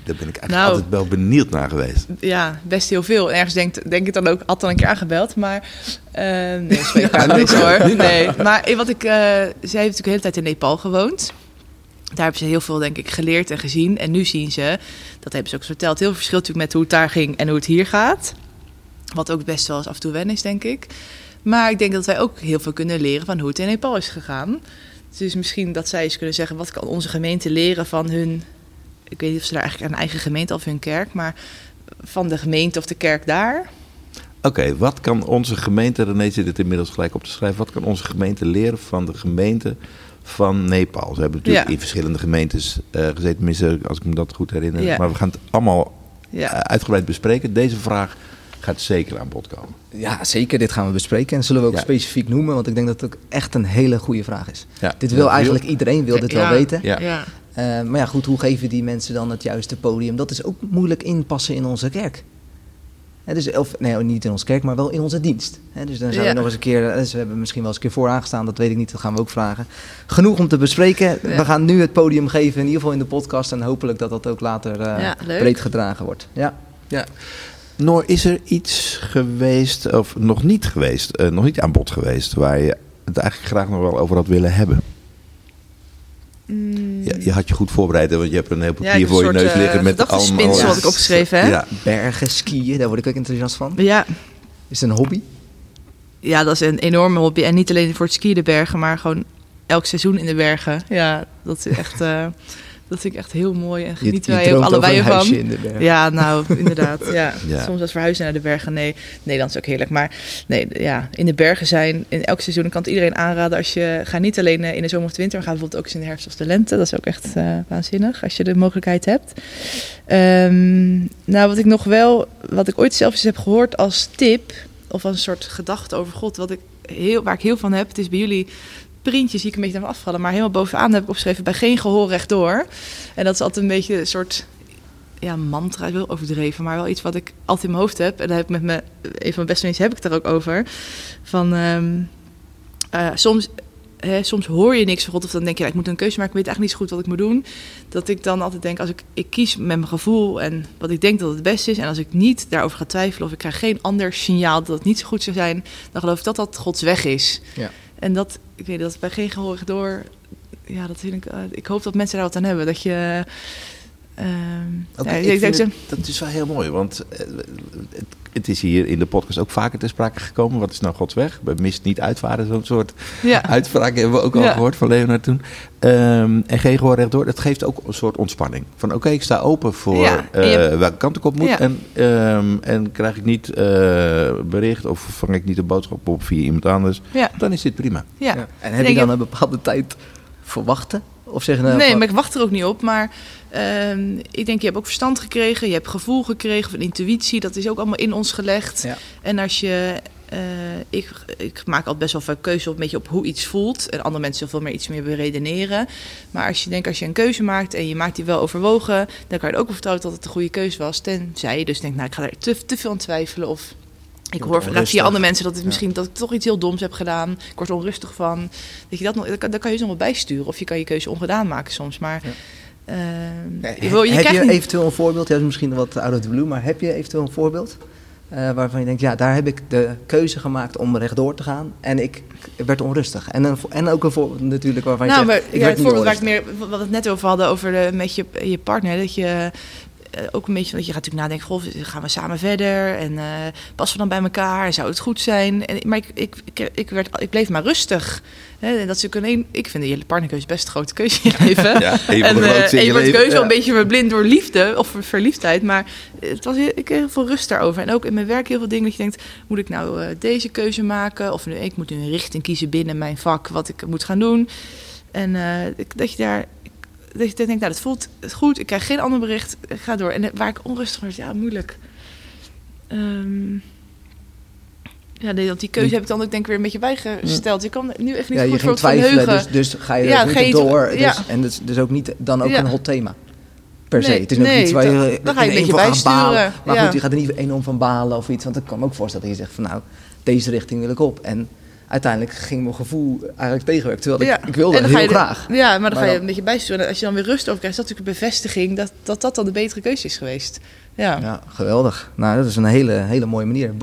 Daar ben ik eigenlijk Nou. altijd wel benieuwd naar geweest. Ja, best heel veel. En ergens denk, denk ik dan ook, dan een keer aangebeld, maar... eh nee, spreek Ja, ja, hoor. Nee, maar eh, wat ik... eh zij heeft natuurlijk de hele tijd in Nepal gewoond. Daar hebben ze heel veel, denk ik, geleerd en gezien. En nu zien ze, dat hebben ze ook verteld... heel veel verschil natuurlijk met hoe het daar ging en hoe het hier gaat. Wat ook best wel eens af en toe wennen is, denk ik. Maar ik denk dat wij ook heel veel kunnen leren van hoe het in Nepal is gegaan. Dus misschien dat zij eens kunnen zeggen... wat kan onze gemeente leren van hun... Ik weet niet of ze daar eigenlijk een eigen gemeente of hun kerk... maar van de gemeente of de kerk daar. Oké, wat kan onze gemeente, René zit het inmiddels gelijk op te schrijven, wat kan onze gemeente leren van de gemeente van Nepal? Ze hebben natuurlijk Ja. in verschillende gemeentes eh, gezeten, tenminste, als ik me dat goed herinner. Ja. Maar we gaan het allemaal Ja. eh, uitgebreid bespreken. Deze vraag gaat zeker aan bod komen. Ja, zeker. Dit gaan we bespreken. En zullen we ook Ja. specifiek noemen, want ik denk dat het ook echt een hele goede vraag is. Ja. Dit wil eigenlijk iedereen, wil dit wel Ja. weten. Ja. Eh, maar ja, goed, hoe geven die mensen dan het juiste podium? Dat is ook moeilijk inpassen in onze kerk. Hè, dus, of nee, niet in onze kerk, maar wel in onze dienst. Hè, dus dan zou Ja. je nog eens een keer, eh, ze hebben misschien wel eens een keer voor aangestaan, dat weet ik niet, dat gaan we ook vragen. Genoeg om te bespreken. Ja. We gaan nu het podium geven, in ieder geval in de podcast. En hopelijk dat dat ook later eh, Ja, breed gedragen wordt. Ja. Ja. Noor, is er iets geweest, of nog niet geweest, eh, nog niet aan bod geweest, waar je het eigenlijk graag nog wel over had willen hebben? Mm. Je, je had je goed voorbereid, hè, want je hebt een heel Ja, papier heb voor je neus soort, liggen eh, met allemaal... had ik opgeschreven, hè? Ja, Bergen, skiën, daar word ik ook enthousiast van. Ja. Is het een hobby? ja, dat is een enorme hobby. En niet alleen voor het skiën de bergen, maar gewoon elk seizoen in de bergen. Ja, dat is echt, eh, dat vind ik echt heel mooi. En genieten wij ook allebei over een huisje ervan. in de bergen. Ja, nou, inderdaad. Ja. Ja. Soms als verhuizen naar de bergen. Nee, Nederland is ook heerlijk. Maar nee, ja, in de bergen zijn in elk seizoen. Ik kan het iedereen aanraden als je... Ga niet alleen eh, in de zomer of de winter, maar ga bijvoorbeeld ook eens in de herfst of de lente. Dat is ook echt eh, waanzinnig als je de mogelijkheid hebt. Ehm, nou, wat ik nog wel... Wat ik ooit zelf eens heb gehoord als tip... Of als een soort gedachte over God. Wat ik heel, waar ik heel van heb. Het is bij jullie printje zie ik een beetje naar afvallen. Maar helemaal bovenaan heb ik opgeschreven... bij geen gehoor rechtdoor. En dat is altijd een beetje een soort ja, mantra is wel overdreven, maar wel iets wat ik altijd in mijn hoofd heb. En daar heb ik met me, een van mijn beste vrienden heb ik het er ook over. Van ehm, eh, soms, hè, soms hoor je niks van God, of dan denk je, ik moet een keuze maken, ik weet eigenlijk niet zo goed wat ik moet doen. Dat ik dan altijd denk, als ik, ik kies met mijn gevoel en wat ik denk dat het beste is, en als ik niet daarover ga twijfelen of ik krijg geen ander signaal dat het niet zo goed zou zijn, dan geloof ik dat dat Gods weg is. Ja. En dat, ik weet dat bij geen gehoor door. Ja, dat vind ik. eh, ik hoop dat mensen daar wat aan hebben. Dat je. Ehm, ja, ik het- dat is wel heel mooi, want eh, het, het is hier in de podcast ook vaker ter sprake gekomen. Wat is nou Gods weg? Bij mist niet uitvaren, zo'n soort ja. uitspraak hebben we ook al Ja. gehoord van Leonard toen. Ehm, en geen gehoor rechtdoor, dat geeft ook een soort ontspanning. Van oké, ik sta open voor Ja, eh, hebt- welke kant ik op moet. Ja. En, ehm, en krijg ik niet eh, bericht of vang ik niet een boodschap op via iemand anders, Ja, dan is dit prima. ja. Ja. En heb je dan je- een bepaalde tijd voor wachten? Of zeggen nou, Nee, van- maar ik wacht er ook niet op. Maar ehm, ik denk, je hebt ook verstand gekregen, je hebt gevoel gekregen, of een intuïtie. Dat is ook allemaal in ons gelegd. Ja. En als je eh, ik, ik maak altijd best wel veel keuze op, een beetje op hoe iets voelt. En andere mensen veel meer iets meer beredeneren. Maar als je denkt, als je een keuze maakt en je maakt die wel overwogen, dan kan je er ook op vertrouwen dat het een goede keuze was. Tenzij je dus denkt, nou, ik ga er te, te veel aan twijfelen. Of ik hoor vaak via andere mensen dat, het misschien, dat ik toch iets heel doms heb gedaan. Ik word onrustig van. Dat je dat nog, dan kan je nog wel bijsturen. Of je kan je keuze ongedaan maken soms. Maar Ja. ehm, je je wil- je heb je niet- eventueel een voorbeeld? Ja, dat is misschien wat out of the blue, maar heb je eventueel een voorbeeld? eh, waarvan je denkt, ja, daar heb ik de keuze gemaakt om rechtdoor te gaan. En ik werd onrustig. En, een, en ook een voorbeeld natuurlijk waarvan je nou, zegt, maar ik ja, werd het niet voorbeeld waar ik meer, wat we het net over hadden, over de, met je, je partner. Dat je ook een beetje, dat je gaat natuurlijk nadenken, goh, gaan we samen verder? En eh, passen we dan bij elkaar? En zou het goed zijn? En, maar ik, ik, ik, ik, werd, ik bleef maar rustig. Hè, en dat is natuurlijk een, ik vind de hele partnerkeuze best een grote keuze in je leven. Ja, en de eh, en je wordt keuze wel Ja. een beetje verblind door liefde of ver- verliefdheid. Maar het was heel, ik kreeg heel veel rust daarover. En ook in mijn werk heel veel dingen dat je denkt, moet ik nou eh, deze keuze maken? Of nu, ik moet nu een richting kiezen binnen mijn vak, wat ik moet gaan doen. En eh, ik- dat je daar... Dat je denkt, nou, dat voelt goed. Ik krijg geen ander bericht. Ik ga door. En waar ik onrustig word, ja, moeilijk. Ehm, ja, nee, want die keuze heb ik dan ook denk ik weer een beetje bijgesteld. Je kan nu echt niet Ja, je goed voor ging het twijfelen, dus, dus ga je Ja, er ga je door. Dus, ja. En dus, dus ook niet dan ook Ja. een hot thema. Per se. Nee, Het is ook nee, iets waar je, dan- dan ga je een beetje voor bijsturen, Maar goed, je gaat er niet enorm van balen of iets. Want ik kan me ook voorstellen dat je zegt van nou, deze richting wil ik op. En uiteindelijk ging mijn gevoel eigenlijk tegenwerken. Terwijl ik, Ja. ik wilde heel je graag. Ja, maar dan Maar ga je dan- een beetje bijsturen. En als je dan weer rust over krijgt, is dat natuurlijk een bevestiging dat dat, dat dan de betere keuze is geweest. Ja. Ja, geweldig. Nou, dat is een hele, hele mooie manier.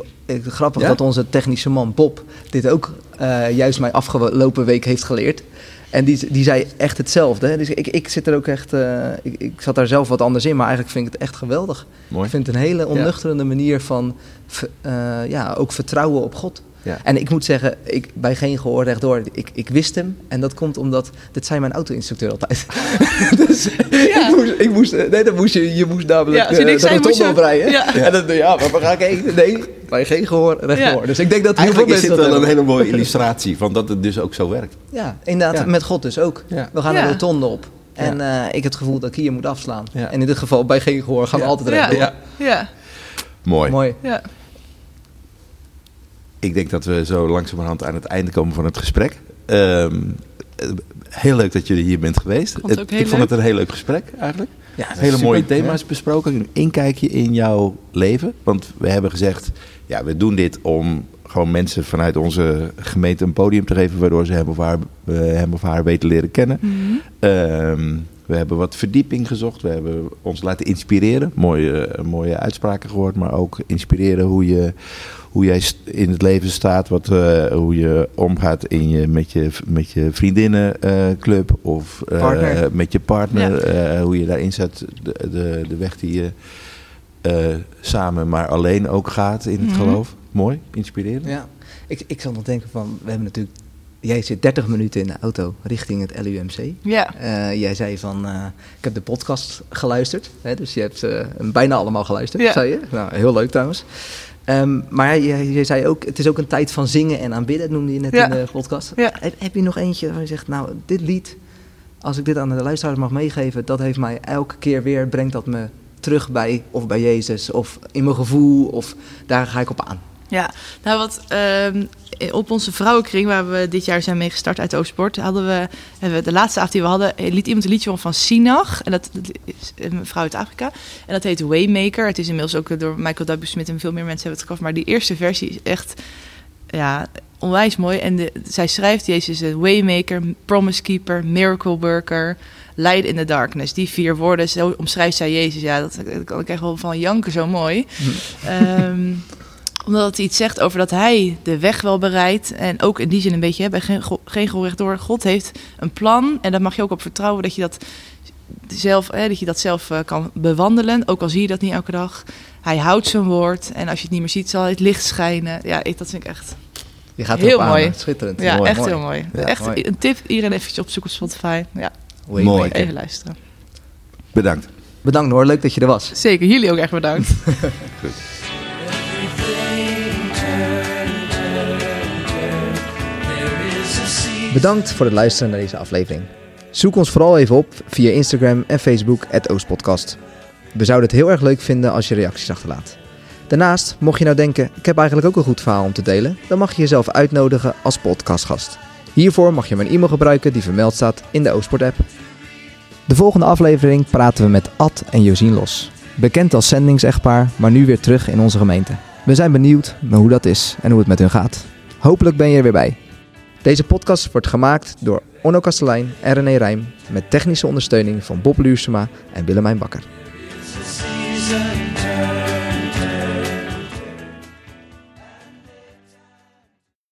Grappig Ja? dat onze technische man Bob dit ook eh, juist mij afgelopen week heeft geleerd. En die, die zei echt hetzelfde. hè. Dus ik, ik zit er ook echt. eh, ik, ik zat daar zelf wat anders in, maar eigenlijk vind ik het echt geweldig. Mooi. Ik vind het een hele onnuchterende manier van eh, ja, ook vertrouwen op God. Ja. En ik moet zeggen, ik, bij geen gehoor rechtdoor, ik, ik wist hem. En dat komt omdat, dat zei mijn auto-instructeur altijd. dus ik moest, ik moest, nee, dan moest je, je moest namelijk Ja, als je niks de rotonde oprijden. Ja. En dan, ja, maar waar ga ik heen? Nee, bij geen gehoor rechtdoor. Ja. Dus ik denk dat heel veel Eigenlijk is mensen dit dat wel een hele mooie illustratie van dat het dus ook zo werkt. Ja, inderdaad, Ja. met God dus ook. Ja. We gaan Ja. een rotonde op. En eh, ik heb het gevoel dat ik hier moet afslaan. Ja. En in dit geval bij geen gehoor gaan we altijd Ja. rechtdoor. Ja. Ja. Mooi. Mooi. Ja. Ik denk dat we zo langzamerhand aan het einde komen van het gesprek. Ehm, eh, heel leuk dat jullie hier bent geweest. vond het ook heel ik vond het een heel leuk gesprek eigenlijk. Ja, Hele super. mooie thema's besproken. Een inkijkje in jouw leven. Want we hebben gezegd, ja, we doen dit om gewoon mensen vanuit onze gemeente een podium te geven, waardoor ze hem of haar, eh, hem of haar weten leren kennen. Ehm, we hebben wat verdieping gezocht. We hebben ons laten inspireren. Mooie, mooie uitspraken gehoord, maar ook inspireren hoe, je, hoe jij in het leven staat. Wat, eh, hoe je omgaat in je, met je, met je vriendinnenclub of eh, met je partner. eh, hoe je daarin zet. De, de, de weg die je eh, samen, maar alleen ook gaat in het Mhm. geloof. Mooi, inspirerend. Ja, ik, ik zal nog denken van, we hebben natuurlijk, jij zit 30 minuten in de auto richting het LUMC. Ja. Eh, jij zei van, eh, ik heb de podcast geluisterd, hè, dus je hebt eh, bijna allemaal geluisterd, Ja. zei je. Nou, heel leuk trouwens. Ehm, maar je, je zei ook, het is ook een tijd van zingen en aanbidden, noemde je net Ja. in de podcast. Ja. Heb, heb je nog eentje waar je zegt, nou, dit lied, als ik dit aan de luisteraars mag meegeven, dat heeft mij elke keer weer, brengt dat me terug bij, of bij Jezus, of in mijn gevoel, of daar ga ik op aan. Ja, nou wat ehm, op onze vrouwenkring, waar we dit jaar zijn mee gestart uit Oostport, hadden we, hebben we de laatste avond die we hadden, eh, liet iemand een liedje van van Sinach. En dat is een vrouw uit Afrika. En dat heet Waymaker. Het is inmiddels ook door Michael W. Smith en veel meer mensen hebben het gecoverd. Maar die eerste versie is echt ja, onwijs mooi. En de, zij schrijft, Jezus is een Waymaker, Promise Keeper, Miracle Worker, Light in the Darkness. Die vier woorden, zo omschrijft zij Jezus. Ja, dat, dat kan ik echt wel van janken, zo mooi. Ehm, omdat hij iets zegt over dat hij de weg wel bereidt. En ook in die zin een beetje, hè, bij geen, geen gerecht door. God heeft een plan. En daar mag je ook op vertrouwen dat je dat zelf, hè, dat je dat zelf eh, kan bewandelen. Ook al zie je dat niet elke dag. Hij houdt zijn woord. En als je het niet meer ziet, zal het licht schijnen. Ja, ik, dat vind ik echt, Je gaat Heel aan, mooi. Schitterend. ja, Mooi. echt Mooi. heel mooi. Ja, echt mooi. een tip. Iedereen eventjes opzoeken op Spotify. Ja. Mooi. even luisteren. Bedankt. Bedankt Noor, leuk dat je er was. Zeker, jullie ook echt bedankt. Bedankt voor het luisteren naar deze aflevering. Zoek ons vooral even op via Instagram en Facebook, Oostpodcast. We zouden het heel erg leuk vinden als je reacties achterlaat. Daarnaast, mocht je nou denken, ik heb eigenlijk ook een goed verhaal om te delen, dan mag je jezelf uitnodigen als podcastgast. Hiervoor mag je mijn e-mail gebruiken die vermeld staat in de Oostport app. De volgende aflevering praten we met Ad en Josien Los. Bekend als zendingsechtpaar, maar nu weer terug in onze gemeente. We zijn benieuwd naar hoe dat is en hoe het met hun gaat. Hopelijk ben je er weer bij. Deze podcast wordt gemaakt door Onno Kastelein en René Rijm met technische ondersteuning van Bob Luursema en Willemijn Bakker.